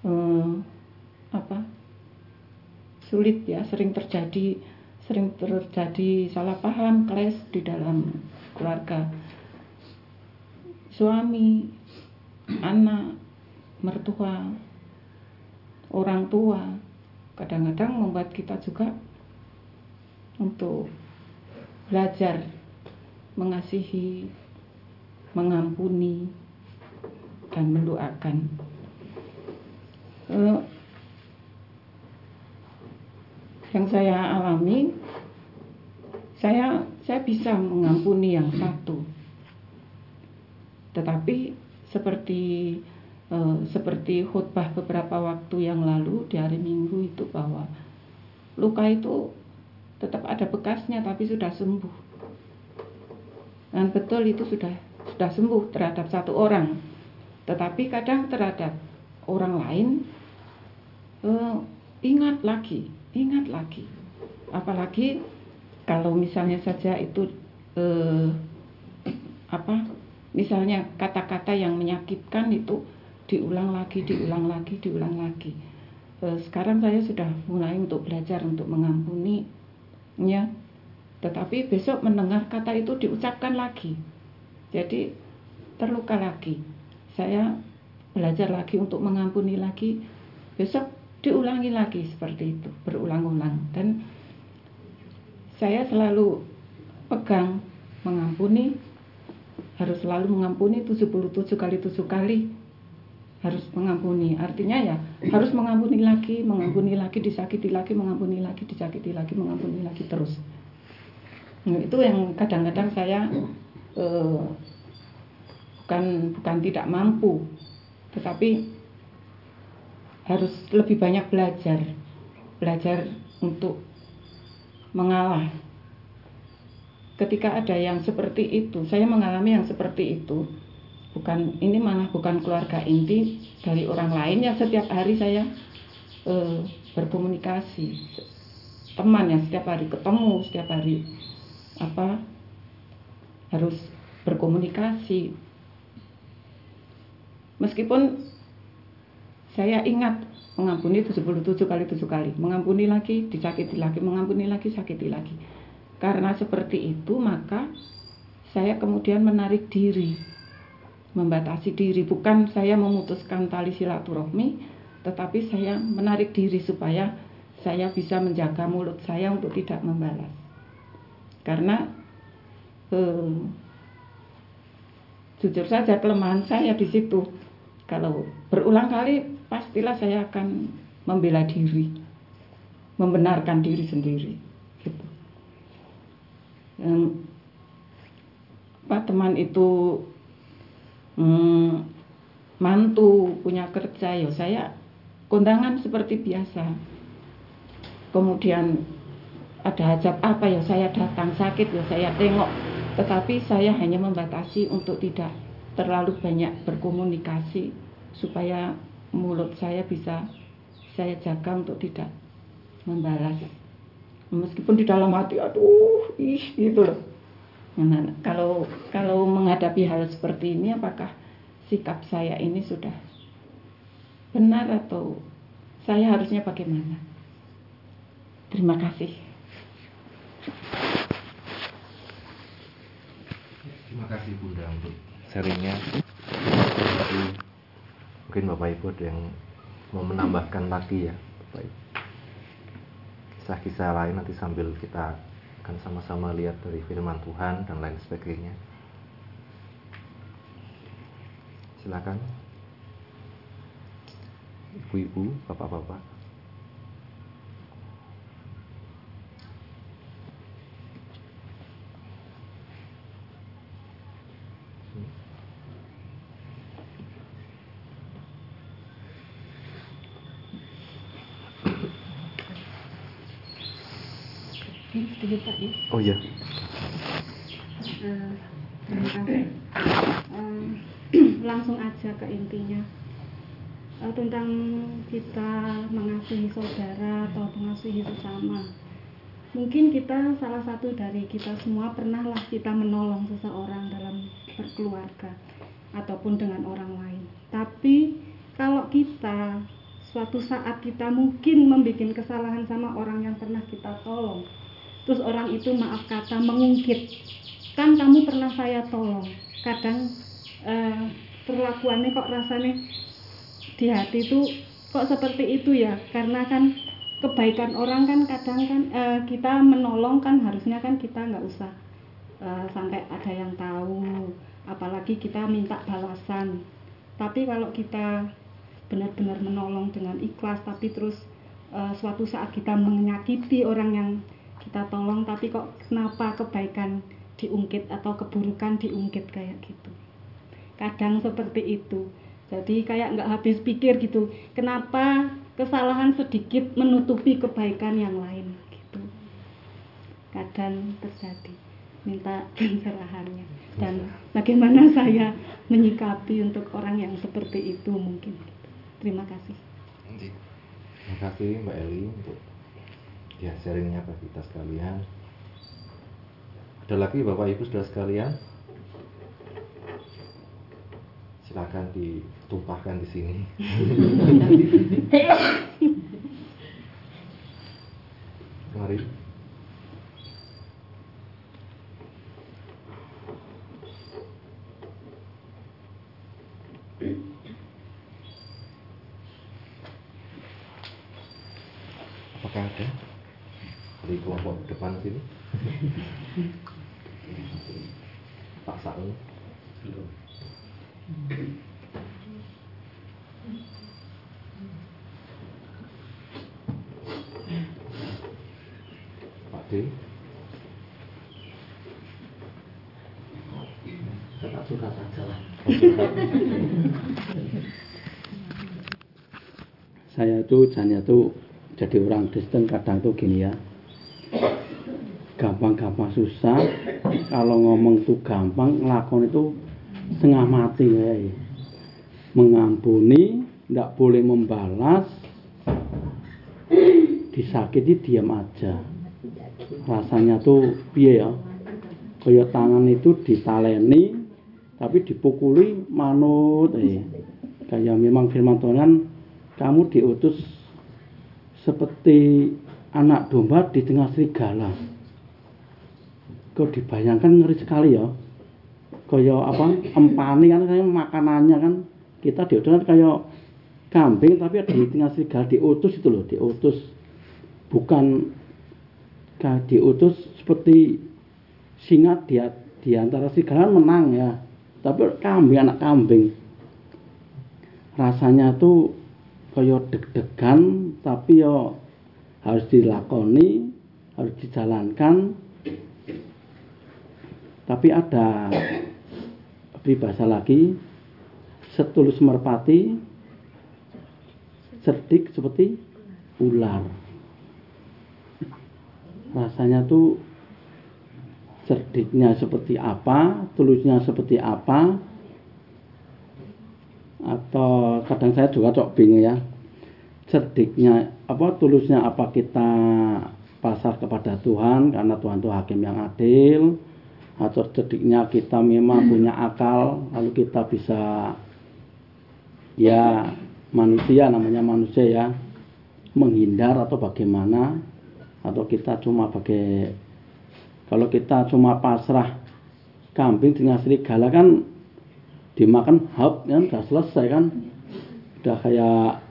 eh, apa sulit ya sering terjadi sering terjadi salah paham clash di dalam keluarga. Suami anak mertua orang tua kadang-kadang membuat kita juga untuk belajar mengasihi, mengampuni, dan mendoakan. Uh, yang saya alami, saya saya bisa mengampuni yang satu, tetapi seperti uh, seperti khutbah beberapa waktu yang lalu di hari Minggu itu bahwa luka itu tetap ada bekasnya tapi sudah sembuh dan betul itu sudah sudah sembuh terhadap satu orang. Tetapi kadang terhadap orang lain uh, ingat lagi ingat lagi. Apalagi kalau misalnya saja itu uh, apa misalnya kata-kata yang menyakitkan itu diulang lagi diulang lagi diulang lagi. Uh, sekarang saya sudah mulai untuk belajar untuk mengampuni ya tetapi besok mendengar kata itu diucapkan lagi. Jadi terluka lagi. Saya belajar lagi untuk mengampuni lagi. Besok diulangi lagi seperti itu berulang-ulang. Dan saya selalu pegang mengampuni harus selalu mengampuni 77 kali 7 kali. Harus mengampuni. Artinya ya harus mengampuni lagi mengampuni lagi disakiti lagi mengampuni lagi disakiti lagi mengampuni lagi terus nah, itu yang kadang-kadang saya eh, bukan bukan tidak mampu. Tetapi harus lebih banyak belajar. Belajar untuk mengalah. Ketika ada yang seperti itu saya mengalami yang seperti itu. Bukan ini malah bukan keluarga inti dari orang lain. Yang setiap hari saya e, berkomunikasi. Teman yang setiap hari ketemu setiap hari apa harus berkomunikasi. Meskipun saya ingat mengampuni 77 kali 7 kali mengampuni lagi disakiti lagi mengampuni lagi sakiti lagi. Karena seperti itu maka saya kemudian menarik diri membatasi diri. Bukan saya memutuskan tali silaturahmi tetapi saya menarik diri supaya saya bisa menjaga mulut saya untuk tidak membalas karena eh, jujur saja kelemahan saya di situ. Kalau berulang kali pastilah saya akan membela diri membenarkan diri sendiri gitu. Dan, Pak teman itu hmm, mantu punya kerja ya saya kondangan seperti biasa. Kemudian ada hajat apa? Ya saya datang. Sakit ya saya tengok. Tetapi saya hanya membatasi untuk tidak terlalu banyak berkomunikasi supaya mulut saya bisa saya jaga untuk tidak membalas. Meskipun di dalam hati aduh ih gitu loh. Nah, kalau kalau menghadapi hal seperti ini apakah sikap saya ini sudah benar atau saya harusnya bagaimana? Terima kasih. Terima kasih Bunda untuk sharingnya. Mungkin Bapak Ibu ada yang mau menambahkan lagi ya, Bapak Kisah-kisah lain nanti sambil kita akan sama-sama lihat dari firman Tuhan dan lain sebagainya. Silakan. Ibu-ibu, bapak-bapak. Pak ya. Oh iya. Uh, terima kasih. Langsung aja ke intinya. Uh, tentang kita mengasihi saudara atau mengasihi sesama. Mungkin kita salah satu dari kita semua pernahlah kita menolong seseorang dalam berkeluarga ataupun dengan orang lain. Tapi kalau kita suatu saat kita mungkin membuat kesalahan sama orang yang pernah kita tolong, terus orang itu maaf kata mengungkit kan kamu pernah saya tolong. Kadang eh, perlakuannya kok rasanya di hati itu kok seperti itu ya? Karena kan kebaikan orang kan kadang kan eh, kita menolong kan harusnya kan kita nggak usah eh, sampai ada yang tahu. Apalagi kita minta balasan. Tapi kalau kita benar-benar menolong dengan ikhlas tapi terus eh, suatu saat kita menyakiti orang yang kita tolong tapi kok kenapa kebaikan diungkit atau keburukan diungkit kayak gitu? Kadang seperti itu. Jadi kayak nggak habis pikir gitu kenapa kesalahan sedikit menutupi kebaikan yang lain gitu. Kadang terjadi minta pencerahannya. Dan bagaimana saya menyikapi untuk orang yang seperti itu mungkin gitu. terima kasih. Terima kasih Mbak Eli untuk ya sharingnya bagi kita sekalian. Ada lagi Bapak Ibu sudah sekalian? Silakan ditumpahkan di sini. Mari. Apakah ada di kelompok depan sini? Pak Saung. Pak D. Tetap suka saja lah. Saya tuh jadinya tuh jadi orang Kristen kadang tuh gini ya. Gampang-gampang susah. Kalau ngomong tuh gampang, ngelakon itu setengah mati ya. Mengampuni, tidak boleh membalas, disakiti diam aja. Rasanya tuh piye ya? Kaya tangan itu ditaleni, tapi dipukuli manut eh. Kayak memang firman Tuhan kamu diutus seperti anak domba di tengah serigala. Kau dibayangkan ngeri sekali ya. Kaya apa? Empani kan kayak makanannya kan kita kan kayak kambing tapi ada di tengah serigala diutus itu loh, diutus bukan kayak diutus seperti singa di, di antara serigala menang ya. Tapi kambing anak kambing rasanya tuh kaya deg-degan tapi yo harus dilakoni harus dijalankan tapi ada peribahasa lagi setulus merpati cerdik seperti ular. Rasanya tuh cerdiknya seperti apa tulusnya seperti apa atau kadang saya juga cok bingung ya cerdiknya apa tulusnya apa kita pasar kepada Tuhan karena Tuhan itu hakim yang adil atau cerdiknya kita memang punya akal lalu kita bisa ya manusia namanya manusia ya menghindar atau bagaimana atau kita cuma pakai kalau kita cuma pasrah kambing dengan serigala kan dimakan hap kan udah selesai kan. Udah kayak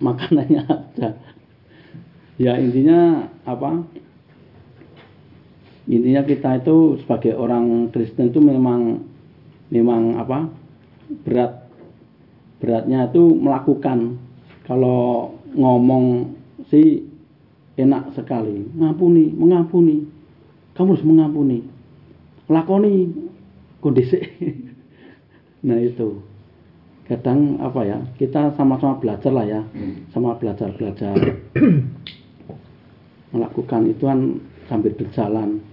makanannya ada. Ya intinya apa intinya kita itu sebagai orang Kristen itu memang memang apa berat beratnya itu melakukan. Kalau ngomong sih enak sekali. Ngampuni mengampuni. Kamu harus mengampuni. Lakoni kondisi nah itu. Kadang apa ya kita sama-sama belajar lah ya. Sama belajar belajar melakukan itu kan sambil berjalan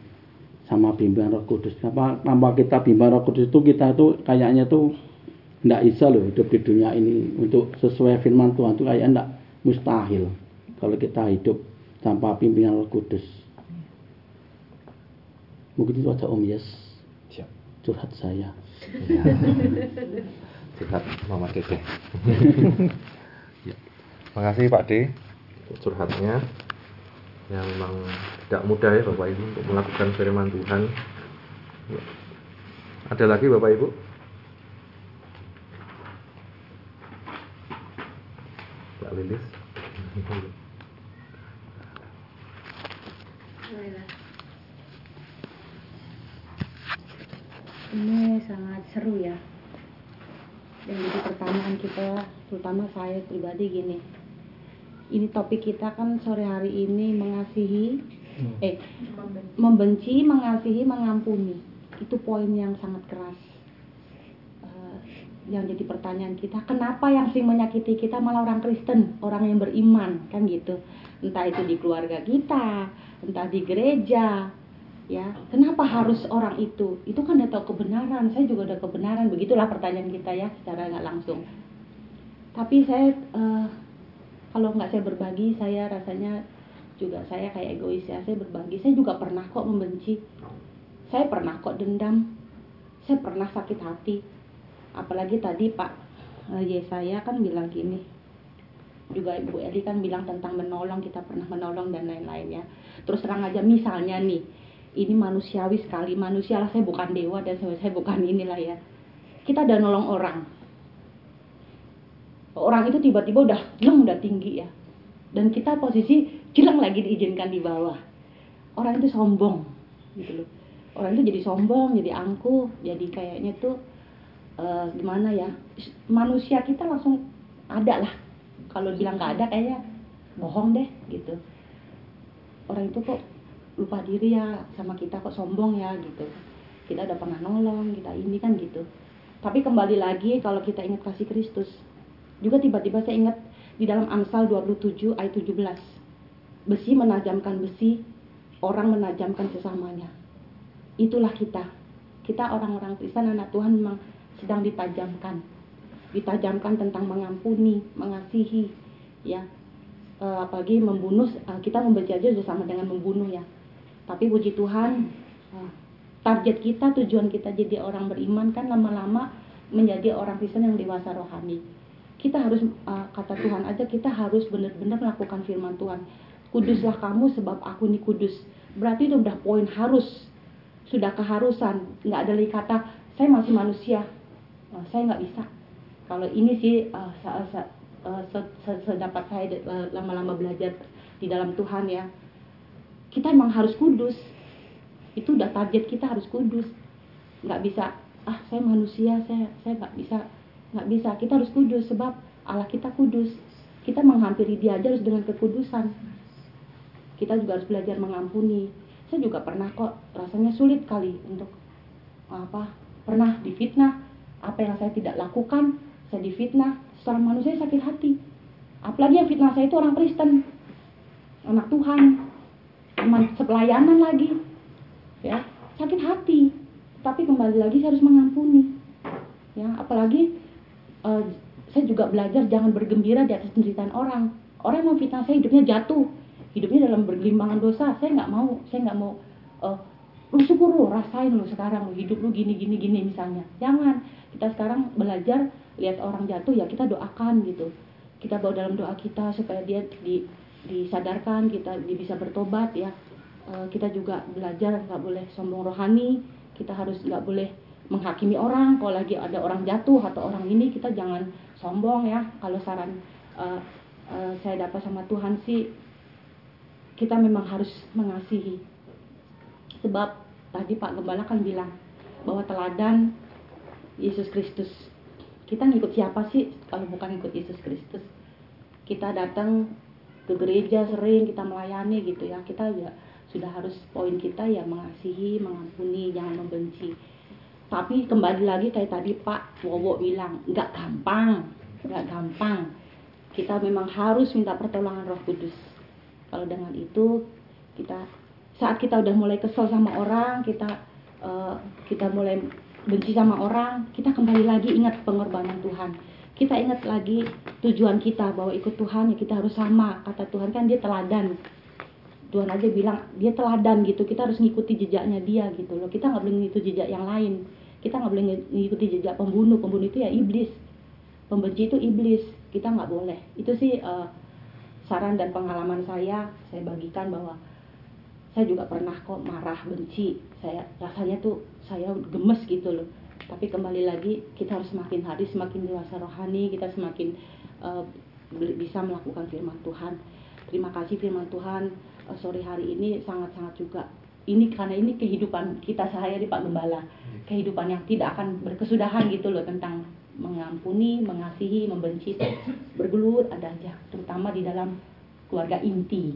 sama bimbingan Roh Kudus apa tanpa kita bimbingan Roh Kudus itu kita itu kayaknya tuh tidak bisa loh hidup di dunia ini untuk sesuai firman Tuhan itu kayak tidak mustahil kalau kita hidup tanpa pimpinan Roh Kudus mungkin itu aja Om Yes Siap. curhat saya Ya. Curhat Mama Dede. ya. Makasih Pak D curhatnya. Yang memang tidak mudah ya Bapak Ibu untuk melakukan firman Tuhan. Ya. Ada lagi Bapak Ibu? Lilis. Ini sangat seru ya. Dan jadi pertanyaan kita, terutama saya pribadi gini. Ini topik kita kan sore hari ini mengasihi, eh membenci, mengasihi, mengampuni. Itu poin yang sangat keras. Eh, yang jadi pertanyaan kita, kenapa yang sering menyakiti kita malah orang Kristen, orang yang beriman, kan gitu. Entah itu di keluarga kita, entah di gereja, ya. Kenapa harus orang itu? Itu kan udah tahu kebenaran. Saya juga udah kebenaran. Begitulah pertanyaan kita ya secara nggak langsung. Tapi saya uh, kalau nggak saya berbagi saya rasanya juga saya kayak egois ya. Saya berbagi. Saya juga pernah kok membenci. Saya pernah kok dendam. Saya pernah sakit hati. Apalagi tadi Pak uh, Yesaya kan bilang gini. Juga Ibu Eli kan bilang tentang menolong kita pernah menolong dan lain-lain ya. Terus terang aja misalnya nih ini manusiawi sekali. Manusia lah saya bukan dewa dan saya bukan inilah ya. Kita udah nolong orang orang itu tiba-tiba udah jeleng udah tinggi ya. Dan kita posisi jeleng lagi diizinkan di bawah. Orang itu sombong gitu loh. Orang itu jadi sombong jadi angkuh jadi kayaknya tuh uh, gimana ya manusia kita langsung ada lah. Kalau bilang nggak ada kayaknya bohong deh gitu. Orang itu kok lupa diri ya sama kita kok sombong ya gitu. Kita udah pernah nolong kita ini kan gitu. Tapi kembali lagi kalau kita ingat kasih Kristus juga tiba-tiba saya ingat di dalam Amsal 27 ayat 17 besi menajamkan besi orang menajamkan sesamanya. Itulah kita. Kita orang-orang Kristen anak Tuhan memang sedang ditajamkan. Ditajamkan tentang mengampuni mengasihi ya. E, apalagi membunuh eh, kita membenci aja sudah sama dengan membunuh ya. Tapi puji Tuhan, eh, target kita, tujuan kita jadi orang beriman kan lama-lama menjadi orang Kristen yang dewasa rohani. Kita harus eh, kata Tuhan aja kita harus benar-benar melakukan firman Tuhan. Kuduslah kamu sebab aku ini kudus. Berarti itu udah poin harus, sudah keharusan. Nggak ada lagi kata saya masih manusia, oh, saya nggak bisa. Kalau ini sih uh, sedapat saya lama-lama belajar di dalam Tuhan ya kita emang harus kudus itu udah target kita harus kudus nggak bisa ah saya manusia saya saya nggak bisa nggak bisa. Kita harus kudus sebab Allah kita kudus. Kita menghampiri dia aja harus dengan kekudusan. Kita juga harus belajar mengampuni. Saya juga pernah kok rasanya sulit kali untuk apa pernah difitnah. Apa yang saya tidak lakukan saya difitnah. Seorang manusia sakit hati. Apalagi yang fitnah saya itu orang Kristen. Anak Tuhan. Sepelayanan lagi. Ya sakit hati. Tapi kembali lagi saya harus mengampuni. Ya apalagi uh, saya juga belajar jangan bergembira di atas penderitaan orang. Orang yang memfitnah saya hidupnya jatuh. Hidupnya dalam bergelimbangan dosa. Saya nggak mau saya nggak mau uh, lu syukur lu rasain lu sekarang hidup lu gini gini gini misalnya. Jangan. Kita sekarang belajar lihat orang jatuh ya kita doakan gitu. Kita bawa dalam doa kita supaya dia di disadarkan kita bisa bertobat ya. E, kita juga belajar nggak boleh sombong rohani. Kita harus nggak boleh menghakimi orang kalau lagi ada orang jatuh atau orang ini kita jangan sombong ya. Kalau saran uh, uh, saya dapat sama Tuhan sih kita memang harus mengasihi. Sebab tadi Pak Gembala kan bilang bahwa teladan Yesus Kristus. Kita ngikut siapa sih kalau bukan ikut Yesus Kristus? Kita datang ke gereja sering kita melayani gitu ya. Kita ya sudah harus poin kita ya mengasihi mengampuni jangan membenci tapi kembali lagi kayak tadi Pak Wowo bilang nggak gampang nggak gampang. Kita memang harus minta pertolongan Roh Kudus. Kalau dengan itu kita saat kita udah mulai kesel sama orang kita uh, kita mulai benci sama orang kita kembali lagi ingat pengorbanan Tuhan. Kita ingat lagi tujuan kita bahwa ikut Tuhan ya kita harus sama kata Tuhan. Kan dia teladan Tuhan aja bilang dia teladan gitu kita harus ngikuti jejaknya dia gitu loh. Kita nggak boleh ngikuti jejak yang lain. Kita nggak boleh ngikuti jejak pembunuh. Pembunuh itu ya iblis. Pembenci itu iblis. Kita nggak boleh. Itu sih uh, saran dan pengalaman saya. Saya bagikan bahwa saya juga pernah kok marah benci. Saya rasanya tuh saya gemes gitu loh. Tapi kembali lagi kita harus semakin hari semakin dewasa rohani. Kita semakin uh, bisa melakukan firman Tuhan. Terima kasih firman Tuhan. uh, sore hari ini sangat-sangat juga. Ini karena ini kehidupan kita sehari-hari Pak Gembala. Kehidupan yang tidak akan berkesudahan gitu loh tentang mengampuni, mengasihi, membenci bergelut ada aja terutama di dalam keluarga inti.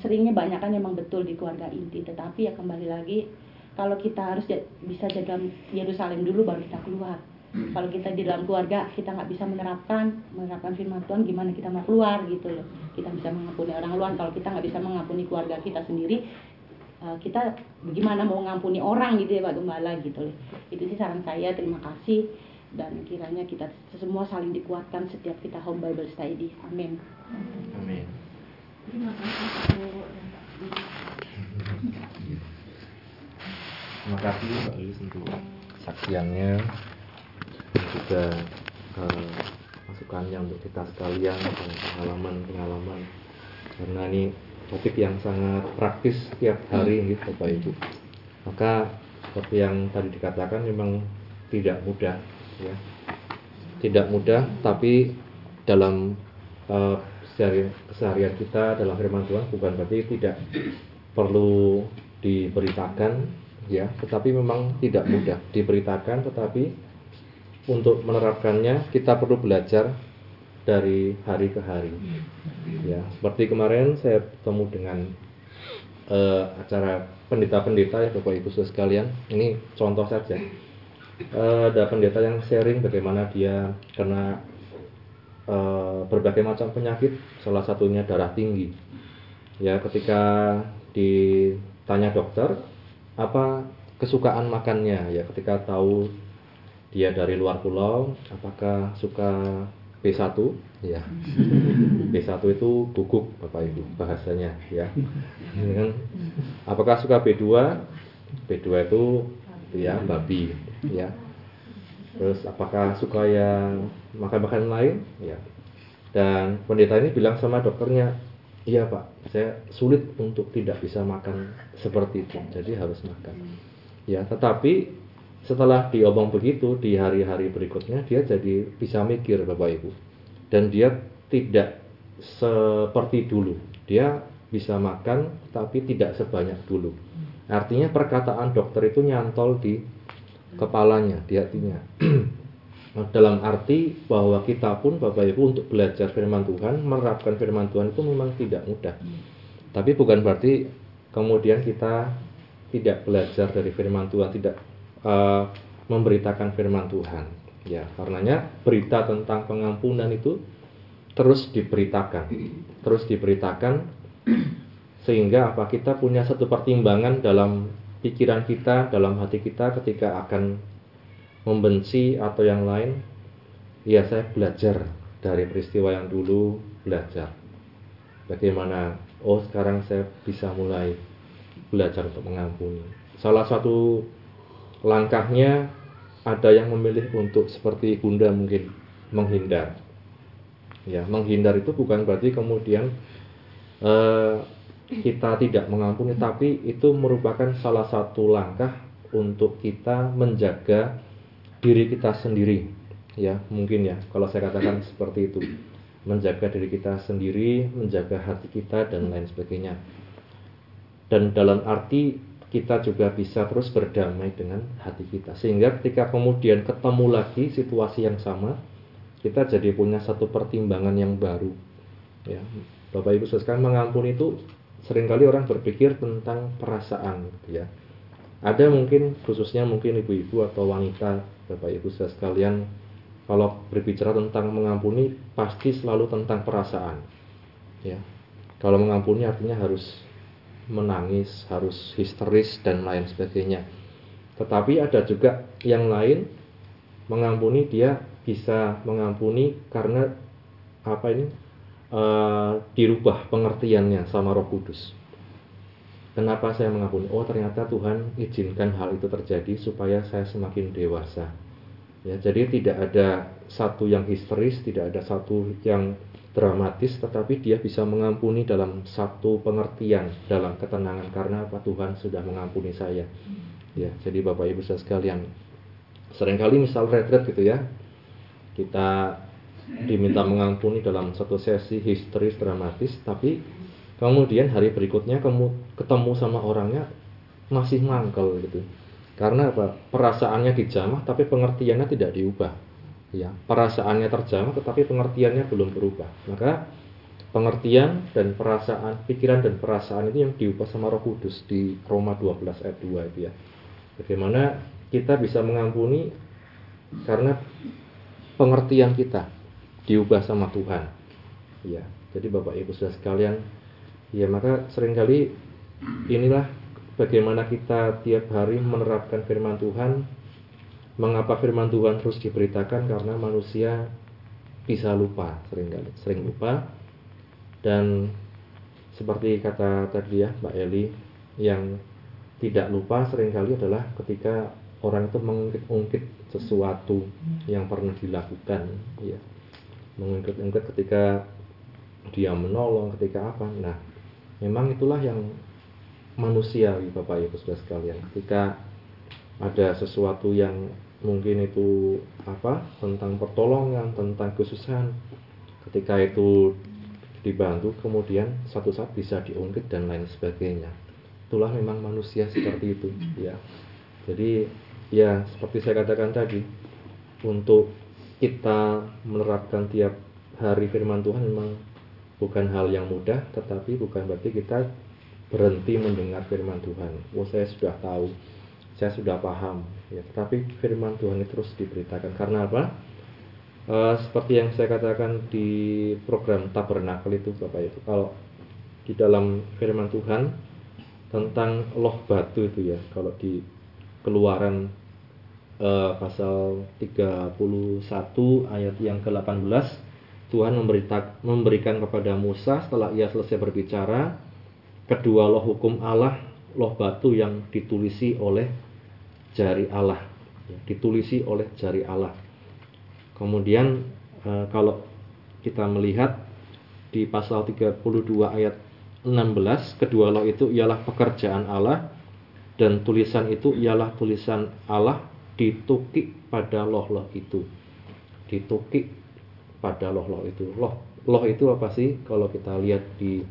Seringnya banyak kan memang betul di keluarga inti. Tetapi ya kembali lagi kalau kita harus bisa jaga Yerusalem dulu baru kita keluar. Kalau kita di dalam keluarga kita nggak bisa menerapkan menerapkan firman Tuhan gimana kita mau keluar gitu loh kita bisa mengampuni orang luar. Kalau kita nggak bisa mengampuni keluarga kita sendiri uh, kita gimana mau mengampuni orang gitu ya Pak Gembala gitu loh. Itu sih saran saya terima kasih. Dan kiranya kita semua saling dikuatkan setiap kita home Bible study. Amin. Amin. Terima kasih Terima kasih Mbak Lis untuk saksiannya. Juga uh, masukannya untuk kita sekalian dan pengalaman-pengalaman karena ini topik yang sangat praktis setiap hari gitu Bapak Ibu. Maka seperti yang tadi dikatakan memang tidak mudah ya. Tidak mudah tapi dalam uh, keseharian kita dalam firman Tuhan bukan berarti tidak perlu diberitakan ya tetapi memang tidak mudah diberitakan tetapi untuk menerapkannya kita perlu belajar dari hari ke hari. Ya seperti kemarin saya bertemu dengan uh, acara pendeta-pendeta ya Bapak Ibu sekalian. Ini contoh saja. Uh, ada pendeta yang sharing bagaimana dia kena uh, berbagai macam penyakit. Salah satunya darah tinggi. Ya ketika ditanya dokter apa kesukaan makannya? Ya ketika tahu dia dari luar pulau apakah suka B1 ya B1 itu guguk Bapak Ibu bahasanya ya. Kan? apakah suka B2 B2 itu ya babi ya. Terus apakah suka yang makan-makan lain? Ya. Dan pendeta ini bilang sama dokternya Iya Pak, saya sulit untuk tidak bisa makan seperti itu, jadi harus makan. Ya, tetapi setelah diomong begitu di hari-hari berikutnya dia jadi bisa mikir Bapak Ibu. Dan dia tidak seperti dulu. Dia bisa makan tapi tidak sebanyak dulu. Artinya perkataan dokter itu nyantol di kepalanya, di hatinya. dalam arti bahwa kita pun Bapak Ibu untuk belajar firman Tuhan, menerapkan firman Tuhan itu memang tidak mudah. Tapi bukan berarti kemudian kita tidak belajar dari firman Tuhan, tidak uh, memberitakan firman Tuhan. Ya, karenanya berita tentang pengampunan itu terus diberitakan, terus diberitakan sehingga apa kita punya satu pertimbangan dalam pikiran kita, dalam hati kita ketika akan membenci atau yang lain, ya saya belajar dari peristiwa yang dulu belajar. Bagaimana, oh sekarang saya bisa mulai belajar untuk mengampuni. Salah satu langkahnya ada yang memilih untuk seperti bunda mungkin menghindar. Ya, menghindar itu bukan berarti kemudian eh, kita tidak mengampuni, tapi itu merupakan salah satu langkah untuk kita menjaga diri kita sendiri. Ya mungkin ya kalau saya katakan seperti itu. Menjaga diri kita sendiri menjaga hati kita dan lain sebagainya. Dan dalam arti kita juga bisa terus berdamai dengan hati kita. Sehingga ketika kemudian ketemu lagi situasi yang sama kita jadi punya satu pertimbangan yang baru. Ya Bapak Ibu sekalian mengampuni itu sering kali orang berpikir tentang perasaan gitu ya. Ada mungkin khususnya mungkin ibu-ibu atau wanita Bapak Ibu sekalian kalau berbicara tentang mengampuni pasti selalu tentang perasaan ya. Kalau mengampuni artinya harus menangis harus histeris dan lain sebagainya tetapi ada juga yang lain mengampuni dia bisa mengampuni karena apa ini e, dirubah pengertiannya sama Roh Kudus Kenapa saya mengampuni? Oh ternyata Tuhan izinkan hal itu terjadi supaya saya semakin dewasa. Ya, jadi tidak ada satu yang histeris, tidak ada satu yang dramatis, tetapi dia bisa mengampuni dalam satu pengertian, dalam ketenangan. Karena apa? Tuhan sudah mengampuni saya. Ya, jadi Bapak Ibu saya sekalian, sering kali misal retret gitu ya, kita diminta mengampuni dalam satu sesi histeris dramatis tapi kemudian hari berikutnya kamu ketemu sama orangnya masih mangkel gitu. Karena apa? Perasaannya dijamah tapi pengertiannya tidak diubah ya perasaannya terjamah tetapi pengertiannya belum berubah maka pengertian dan perasaan pikiran dan perasaan itu yang diubah sama Roh Kudus di Roma 12 ayat 2 itu ya bagaimana kita bisa mengampuni karena pengertian kita diubah sama Tuhan. Ya, jadi Bapak Ibu sudah sekalian, ya maka sering kali inilah bagaimana kita tiap hari menerapkan firman Tuhan. Mengapa firman Tuhan terus diberitakan? Karena manusia bisa lupa sering kali, sering lupa. Dan seperti kata tadi ya Mbak Eli, yang tidak lupa sering kali adalah ketika orang itu mengungkit-ungkit sesuatu yang pernah dilakukan, ya mengungkit-ungkit ketika dia menolong ketika apa nah memang itulah yang manusiawi Bapak Ibu Saudara sekalian ketika ada sesuatu yang mungkin itu apa tentang pertolongan tentang kesusahan. Ketika itu dibantu kemudian satu saat bisa diungkit dan lain sebagainya. Itulah memang manusia seperti itu ya. Jadi ya seperti saya katakan tadi untuk kita menerapkan tiap hari firman Tuhan memang bukan hal yang mudah, tetapi bukan berarti kita berhenti mendengar firman Tuhan. Oh saya sudah tahu, saya sudah paham, ya. Tetapi firman Tuhan itu terus diberitakan. Karena apa? E, seperti yang saya katakan di program Tabernakel itu, Bapak itu, kalau di dalam firman Tuhan tentang loh batu itu ya, kalau di Keluaran uh, pasal 31 ayat yang ke-18 Tuhan memberikan kepada Musa setelah ia selesai berbicara kedua loh hukum Allah loh batu yang ditulisi oleh jari Allah. Ya, ditulisi oleh jari Allah. Kemudian uh, kalau kita melihat di pasal 32 ayat 16 kedua loh itu ialah pekerjaan Allah dan tulisan itu ialah tulisan Allah ditukik pada loh-loh itu. Ditukik pada loh-loh itu. Loh loh itu apa sih? Kalau kita lihat di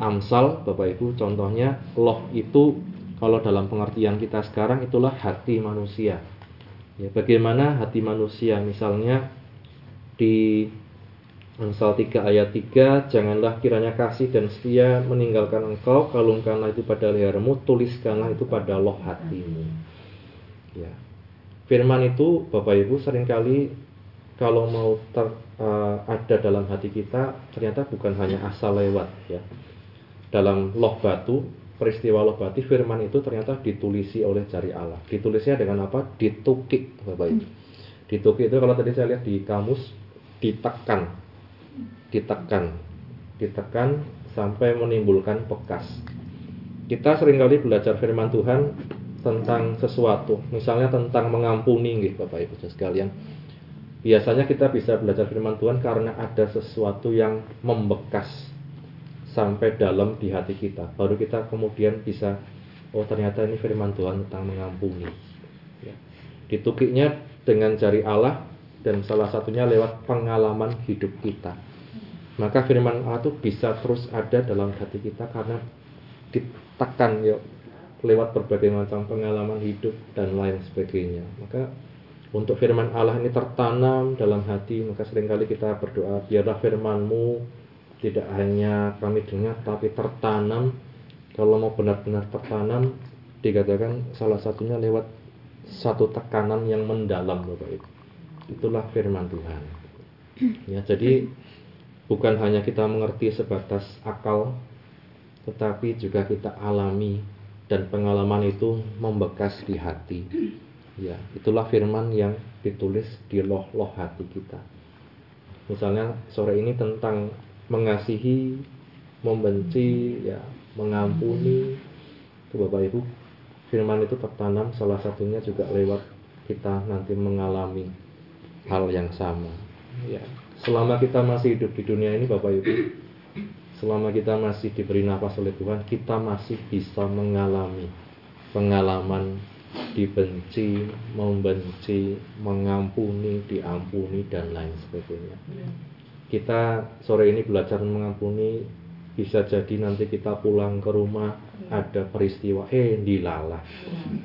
Amsal Bapak Ibu contohnya loh itu kalau dalam pengertian kita sekarang itulah hati manusia. Ya bagaimana hati manusia? Misalnya di Amsal 3 ayat 3 Janganlah kiranya kasih dan setia meninggalkan engkau Kalungkanlah itu pada lehermu Tuliskanlah itu pada loh hatimu. Ya. Firman itu Bapak Ibu sering kali kalau mau ter, uh, ada dalam hati kita ternyata bukan hanya asal lewat ya. Dalam loh batu, peristiwa loh batu firman itu ternyata ditulisi oleh jari Allah. Ditulisnya dengan apa? Ditukik Bapak Ibu. Ditukik itu kalau tadi saya lihat di kamus ditekan. Ditekan. Ditekan sampai menimbulkan bekas. Kita sering kali belajar firman Tuhan tentang sesuatu, misalnya tentang mengampuni gitu Bapak Ibu sekalian. Biasanya kita bisa belajar firman Tuhan karena ada sesuatu yang membekas sampai dalam di hati kita. Baru kita kemudian bisa oh ternyata ini firman Tuhan tentang mengampuni. Ya. Ditukiknya dengan jari Allah dan salah satunya lewat pengalaman hidup kita. Maka firman Allah itu bisa terus ada dalam hati kita karena ditekan yuk lewat berbagai macam pengalaman hidup dan lain sebagainya. Maka untuk firman Allah ini tertanam dalam hati, maka sering kali kita berdoa, biarlah firmanmu tidak hanya kami dengar, tapi tertanam. Kalau mau benar-benar tertanam, dikatakan salah satunya lewat satu tekanan yang mendalam, Bapak Ibu. Itulah firman Tuhan. Ya, jadi bukan hanya kita mengerti sebatas akal, tetapi juga kita alami dan pengalaman itu membekas di hati. Ya, itulah firman yang ditulis di loh-loh hati kita. Misalnya sore ini tentang mengasihi, membenci, ya, mengampuni. Itu Bapak Ibu, firman itu tertanam salah satunya juga lewat kita nanti mengalami hal yang sama. Ya, selama kita masih hidup di dunia ini Bapak Ibu, selama kita masih diberi nafas oleh Tuhan, kita masih bisa mengalami pengalaman dibenci, membenci, mengampuni, diampuni dan lain sebagainya. Kita sore ini belajar mengampuni bisa jadi nanti kita pulang ke rumah ada peristiwa eh dilala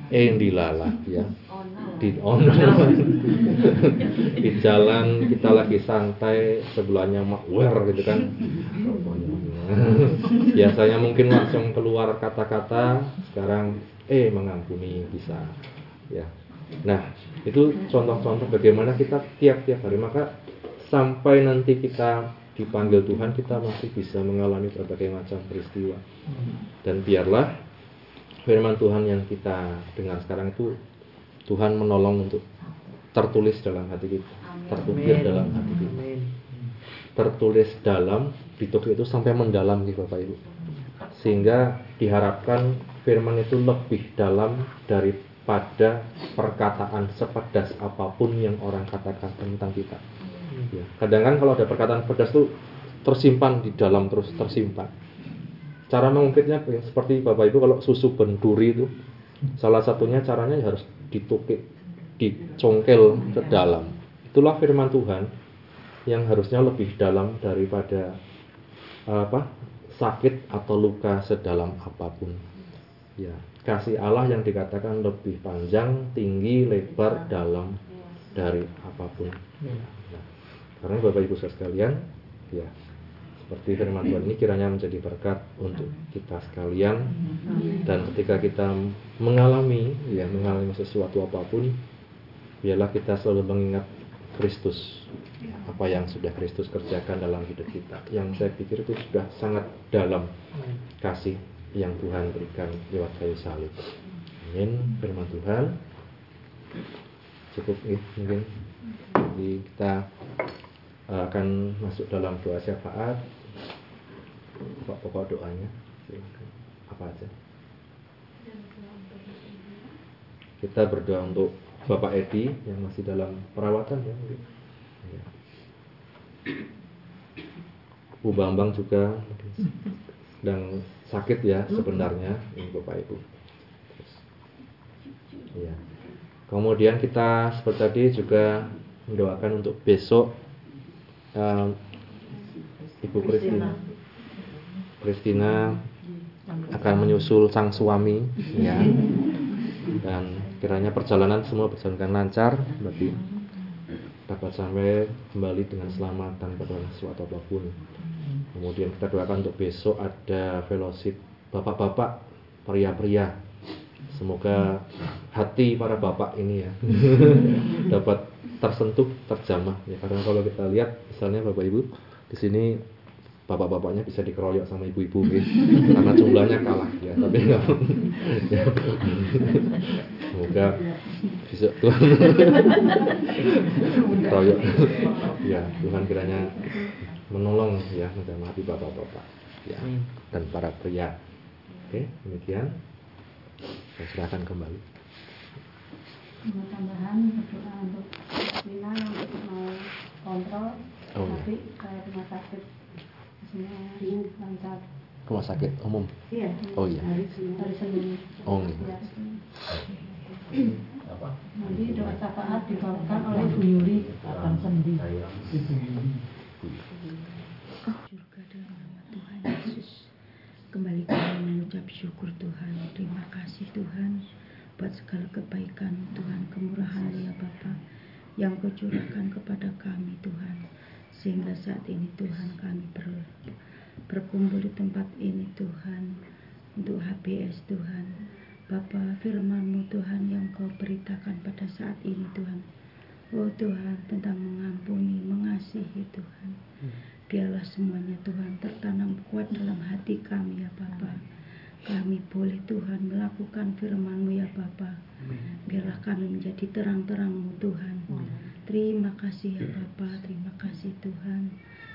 eh dilala ya. Di on di jalan kita lagi santai sebelahnya makwer gitu kan. Biasanya mungkin langsung keluar kata-kata sekarang eh mengampuni bisa ya. Nah itu contoh-contoh bagaimana kita tiap-tiap hari. Maka sampai nanti kita dipanggil Tuhan kita masih bisa mengalami berbagai macam peristiwa. Dan biarlah firman Tuhan yang kita dengar sekarang itu Tuhan menolong untuk tertulis dalam hati kita tertukir dalam hati kita. Tertulis dalam ditukir itu sampai mendalam gitu Bapak Ibu. Sehingga diharapkan firman itu lebih dalam daripada perkataan sepedas apa pun yang orang katakan tentang kita Ya. Kadang kan kalau ada perkataan pedas itu tersimpan di dalam terus tersimpan. Cara mengungkitnya ya, seperti Bapak Ibu kalau susu benduri itu salah satunya caranya ya harus ditukik, dicongkel ke dalam. Itulah firman Tuhan yang harusnya lebih dalam daripada apa sakit atau luka sedalam apa pun. Ya, kasih Allah yang dikatakan lebih panjang, tinggi, lebar, dalam dari apa pun. Karena Bapak Ibu sekalian, ya seperti firman Tuhan ini kiranya menjadi berkat untuk kita sekalian. Dan ketika kita mengalami ya mengalami sesuatu apa pun biarlah kita selalu mengingat Kristus. Apa yang sudah Kristus kerjakan dalam hidup kita. Yang saya pikir itu sudah sangat dalam kasih yang Tuhan berikan lewat kayu salib. Amin. Firman Tuhan. Cukup ya, mungkin. Jadi kita akan masuk dalam doa syafaat. Pokok-pokok doanya. Apa aja? Kita berdoa untuk Bapak Edi yang masih dalam perawatan ya, ya. Bu Bambang juga. Sedang sakit ya sebenarnya ini Bapak Ibu. Ya. kemudian kita seperti tadi juga mendoakan untuk besok uh, Ibu Kristina. Kristina akan menyusul sang suami ya. Dan kiranya perjalanan semua berjalan lancar berarti dapat sampai kembali dengan selamat tanpa ada sesuatu apa pun. Kemudian kita doakan untuk besok ada fellowship bapak-bapak, pria-pria. Semoga hati para bapak ini ya dapat tersentuh, terjamah ya. Karena kalau kita lihat misalnya Bapak Ibu di sini bapak-bapaknya bisa dikeroyok sama ibu-ibu gitu. karena jumlahnya kalah ya tapi enggak ya. semoga bisa Tuhan keroyok ya Tuhan kiranya menolong ya menjamah hati bapak-bapak ya dan para pria oke demikian saya serahkan kembali mau tambahan berdoa untuk Lina yang mau kontrol Oh, tapi saya rumah sakit. Hasilnya lancar. Rumah sakit umum? Iya. Oh, iya. hari Senin Oh, iya. Ya, Senin. nanti doa syafaat dibawakan oleh Bu Yuli akan sendi. Surga dalam nama Tuhan Yesus. Kembali kami mengucap syukur Tuhan. Terima kasih Tuhan buat segala kebaikan Tuhan, kemurahan ya Bapa yang kau curahkan kepada kami Tuhan. Sehingga saat ini Tuhan kami ber, berkumpul di tempat ini Tuhan untuk HBS Tuhan. Bapa firmanmu Tuhan yang kau beritakan pada saat ini Tuhan. Oh Tuhan tentang mengampuni, mengasihi Tuhan. Biarlah semuanya Tuhan tertanam kuat dalam hati kami ya Bapa. Kami boleh Tuhan melakukan firman-Mu ya Bapa. Biarlah kami menjadi terang-terang-Mu Tuhan. Terima kasih ya Bapa, terima kasih Tuhan.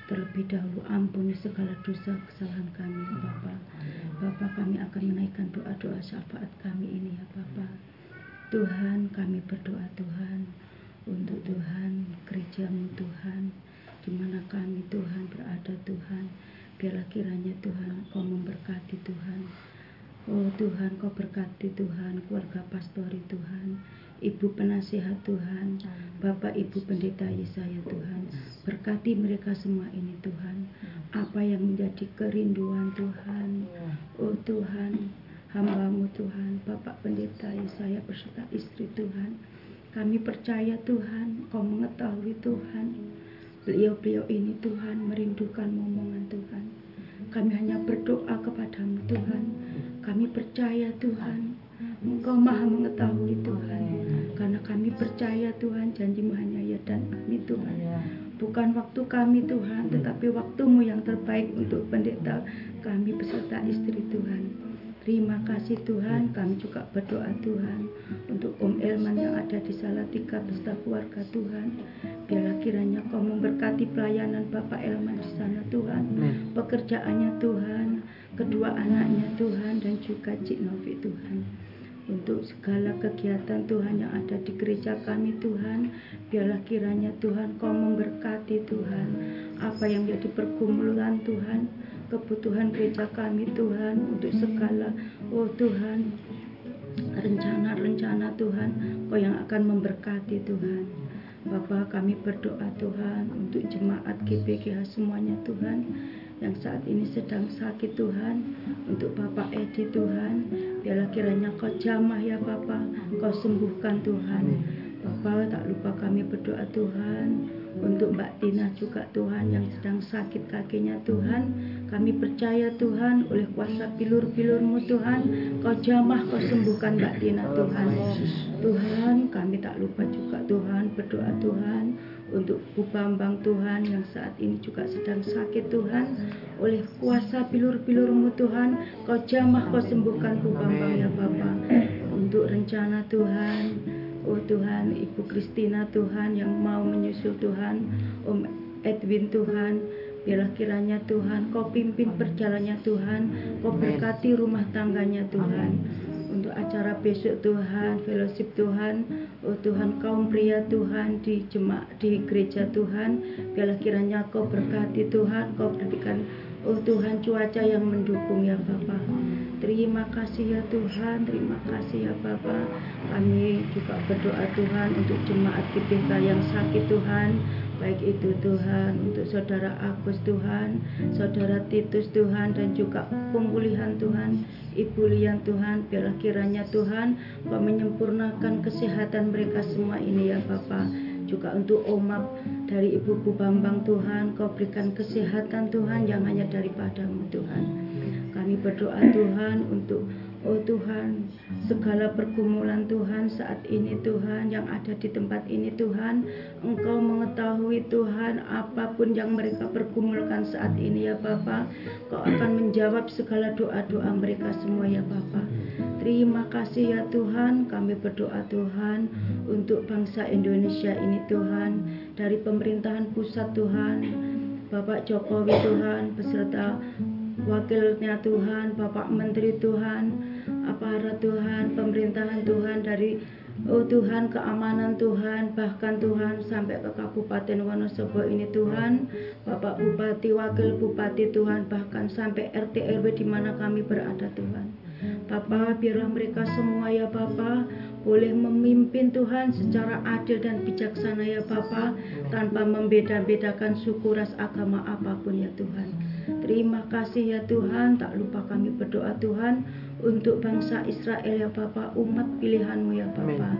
Terlebih dahulu ampuni segala dosa kesalahan kami ya Bapa. Bapa kami akan menaikkan doa-doa syafaat kami ini ya Bapa. Tuhan kami berdoa Tuhan untuk Tuhan gerejamu Tuhan di mana kami Tuhan berada Tuhan biarlah kiranya Tuhan Kau memberkati Tuhan Oh Tuhan, Kau berkati Tuhan, keluarga pastori Tuhan, Ibu penasihat Tuhan, Bapak Ibu pendeta Yesaya Tuhan, berkati mereka semua ini Tuhan. Apa yang menjadi kerinduan Tuhan, oh Tuhan, hambamu Tuhan, Bapak pendeta Yesaya beserta istri Tuhan. Kami percaya Tuhan, Kau mengetahui Tuhan, beliau-beliau ini Tuhan merindukan momongan Tuhan. Kami hanya berdoa kepadamu Tuhan. Kami percaya Tuhan, Engkau maha mengetahui Tuhan. Karena kami percaya Tuhan janjimu hanya ya dan amin Tuhan. Bukan waktu kami Tuhan, tetapi waktumu yang terbaik untuk pendeta kami beserta istri Tuhan. Terima kasih Tuhan, kami juga berdoa Tuhan untuk Om Elman yang ada di Salatiga beserta keluarga Tuhan. Biarlah kiranya kau memberkati pelayanan Bapak Elman di sana Tuhan, pekerjaannya Tuhan, kedua anaknya Tuhan dan juga Cik Novi Tuhan. Untuk segala kegiatan Tuhan yang ada di gereja kami Tuhan biarlah kiranya Tuhan kau memberkati Tuhan. Apa yang menjadi pergumulan Tuhan kebutuhan gereja kami Tuhan untuk segala oh Tuhan rencana-rencana Tuhan kau yang akan memberkati Tuhan. Bapak kami berdoa Tuhan untuk jemaat GPGH semuanya Tuhan yang saat ini sedang sakit Tuhan. Untuk Bapak Edi Tuhan biarlah kiranya kau jamah ya Bapak. Kau sembuhkan Tuhan. Bapak tak lupa kami berdoa Tuhan. Untuk Mbak Tina juga Tuhan yang sedang sakit kakinya Tuhan. Kami percaya Tuhan oleh kuasa pilur-pilurmu Tuhan kau jamah kau sembuhkan Mbak Tina Tuhan. Tuhan kami tak lupa juga Tuhan berdoa Tuhan untuk Bu Bambang Tuhan yang saat ini juga sedang sakit Tuhan. Oleh kuasa pilur-pilurmu Tuhan kau jamah kau sembuhkan Bu Bambang ya Bapa. Untuk rencana Tuhan Oh Tuhan Ibu Kristina Tuhan yang mau menyusul Tuhan Om Edwin Tuhan Biarlah kiranya Tuhan Kau pimpin perjalannya Tuhan. Kau berkati rumah tangganya Tuhan untuk acara besok Tuhan, fellowship Tuhan, oh Tuhan kaum pria Tuhan di jemaat di gereja Tuhan, biarlah kiranya Kau berkati Tuhan, Kau berikan oh Tuhan cuaca yang mendukung ya Bapa. Terima kasih ya Tuhan, terima kasih ya Bapa. Kami juga berdoa Tuhan untuk jemaat GPK yang sakit Tuhan, baik itu Tuhan untuk saudara Agus Tuhan, saudara Titus Tuhan dan juga pemulihan Tuhan, Ibu Lian Tuhan, biarlah kiranya Tuhan Kau menyempurnakan kesehatan mereka semua ini ya Bapak juga untuk Omap dari Ibu Bu Bambang Tuhan Kau berikan kesehatan Tuhan yang hanya daripadamu Tuhan. Kami berdoa Tuhan untuk Oh Tuhan, segala pergumulan Tuhan saat ini Tuhan yang ada di tempat ini Tuhan, Engkau mengetahui Tuhan apa pun yang mereka pergumulkan saat ini ya Bapa, Kau akan menjawab segala doa-doa mereka semua ya Bapa. Terima kasih ya Tuhan, kami berdoa Tuhan untuk bangsa Indonesia ini Tuhan, dari pemerintahan pusat Tuhan, Bapak Jokowi Tuhan, beserta wakilnya Tuhan, Bapak Menteri Tuhan, aparat Tuhan, pemerintahan Tuhan dari Oh Tuhan, keamanan Tuhan, bahkan Tuhan sampai ke Kabupaten Wonosobo ini Tuhan, Bapak Bupati, Wakil Bupati Tuhan, bahkan sampai RT RW di mana kami berada Tuhan. Bapak, biarlah mereka semua ya Bapak boleh memimpin Tuhan secara adil dan bijaksana ya Bapak, tanpa membeda-bedakan suku ras agama apa pun ya Tuhan. Terima kasih ya Tuhan, tak lupa kami berdoa Tuhan untuk bangsa Israel ya Bapak, umat pilihanmu ya Bapak.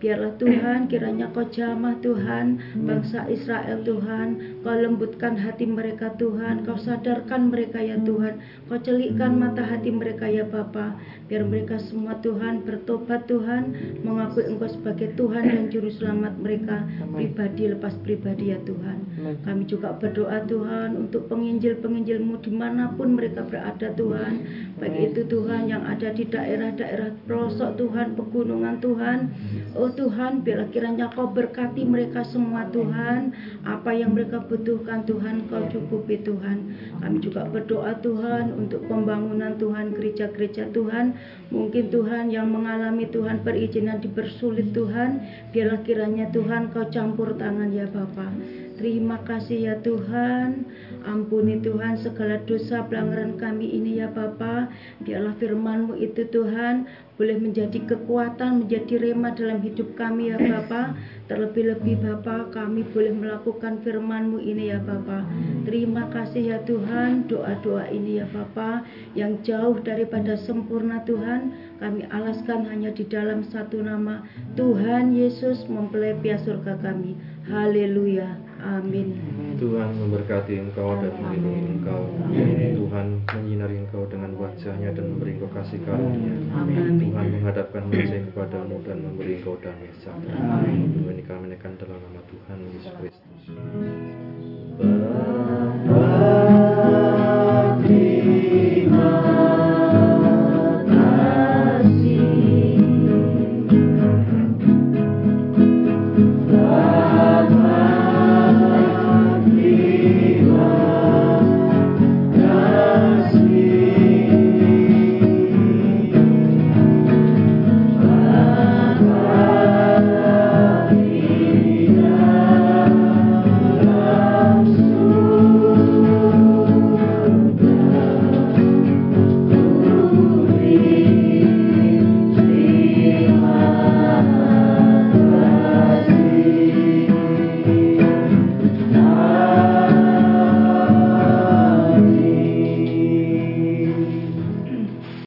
Biarlah Tuhan kiranya kau jamah Tuhan Bangsa Israel Tuhan Kau lembutkan hati mereka Tuhan. Kau sadarkan mereka ya Tuhan. Kau celikkan mata hati mereka ya Bapa. Biar mereka semua Tuhan bertobat Tuhan. Mengakui Engkau sebagai Tuhan dan Juru Selamat mereka. Pribadi lepas pribadi ya Tuhan. Kami juga berdoa Tuhan Untuk penginjil-penginjilmu di mana pun mereka berada Tuhan. Baik itu Tuhan yang ada di daerah-daerah pelosok Tuhan Pegunungan Tuhan. Oh Tuhan, biarlah kiranya Kau berkati mereka semua Tuhan. Apa yang mereka butuhkan Tuhan, Kau cukupi Tuhan. Kami juga berdoa Tuhan untuk pembangunan Tuhan, gereja-gereja Tuhan. Mungkin Tuhan yang mengalami Tuhan perizinan dipersulit Tuhan. Biarlah kiranya Tuhan Kau campur tangan ya Bapak. Terima kasih ya Tuhan. Ampuni Tuhan segala dosa pelanggaran kami ini ya Bapa. Biarlah firman-Mu itu Tuhan boleh menjadi kekuatan, menjadi rema dalam hidup kami ya Bapa. Terlebih-lebih Bapa kami boleh melakukan firman-Mu ini ya Bapa. Terima kasih ya Tuhan doa-doa ini ya Bapa yang jauh daripada sempurna Tuhan. Kami alaskan hanya di dalam satu nama Tuhan Yesus mempelai surga kami. Haleluya. Amin. Tuhan memberkati engkau dan melindungi engkau. Tuhan menyinari engkau dengan wajahnya dan memberi engkau kasih karunia. Tuhan menghadapkan wajahnya kepadamu dan memberi engkau damai sejahtera. Ini kami menaikkan dalam nama Tuhan Yesus Kristus. Bapa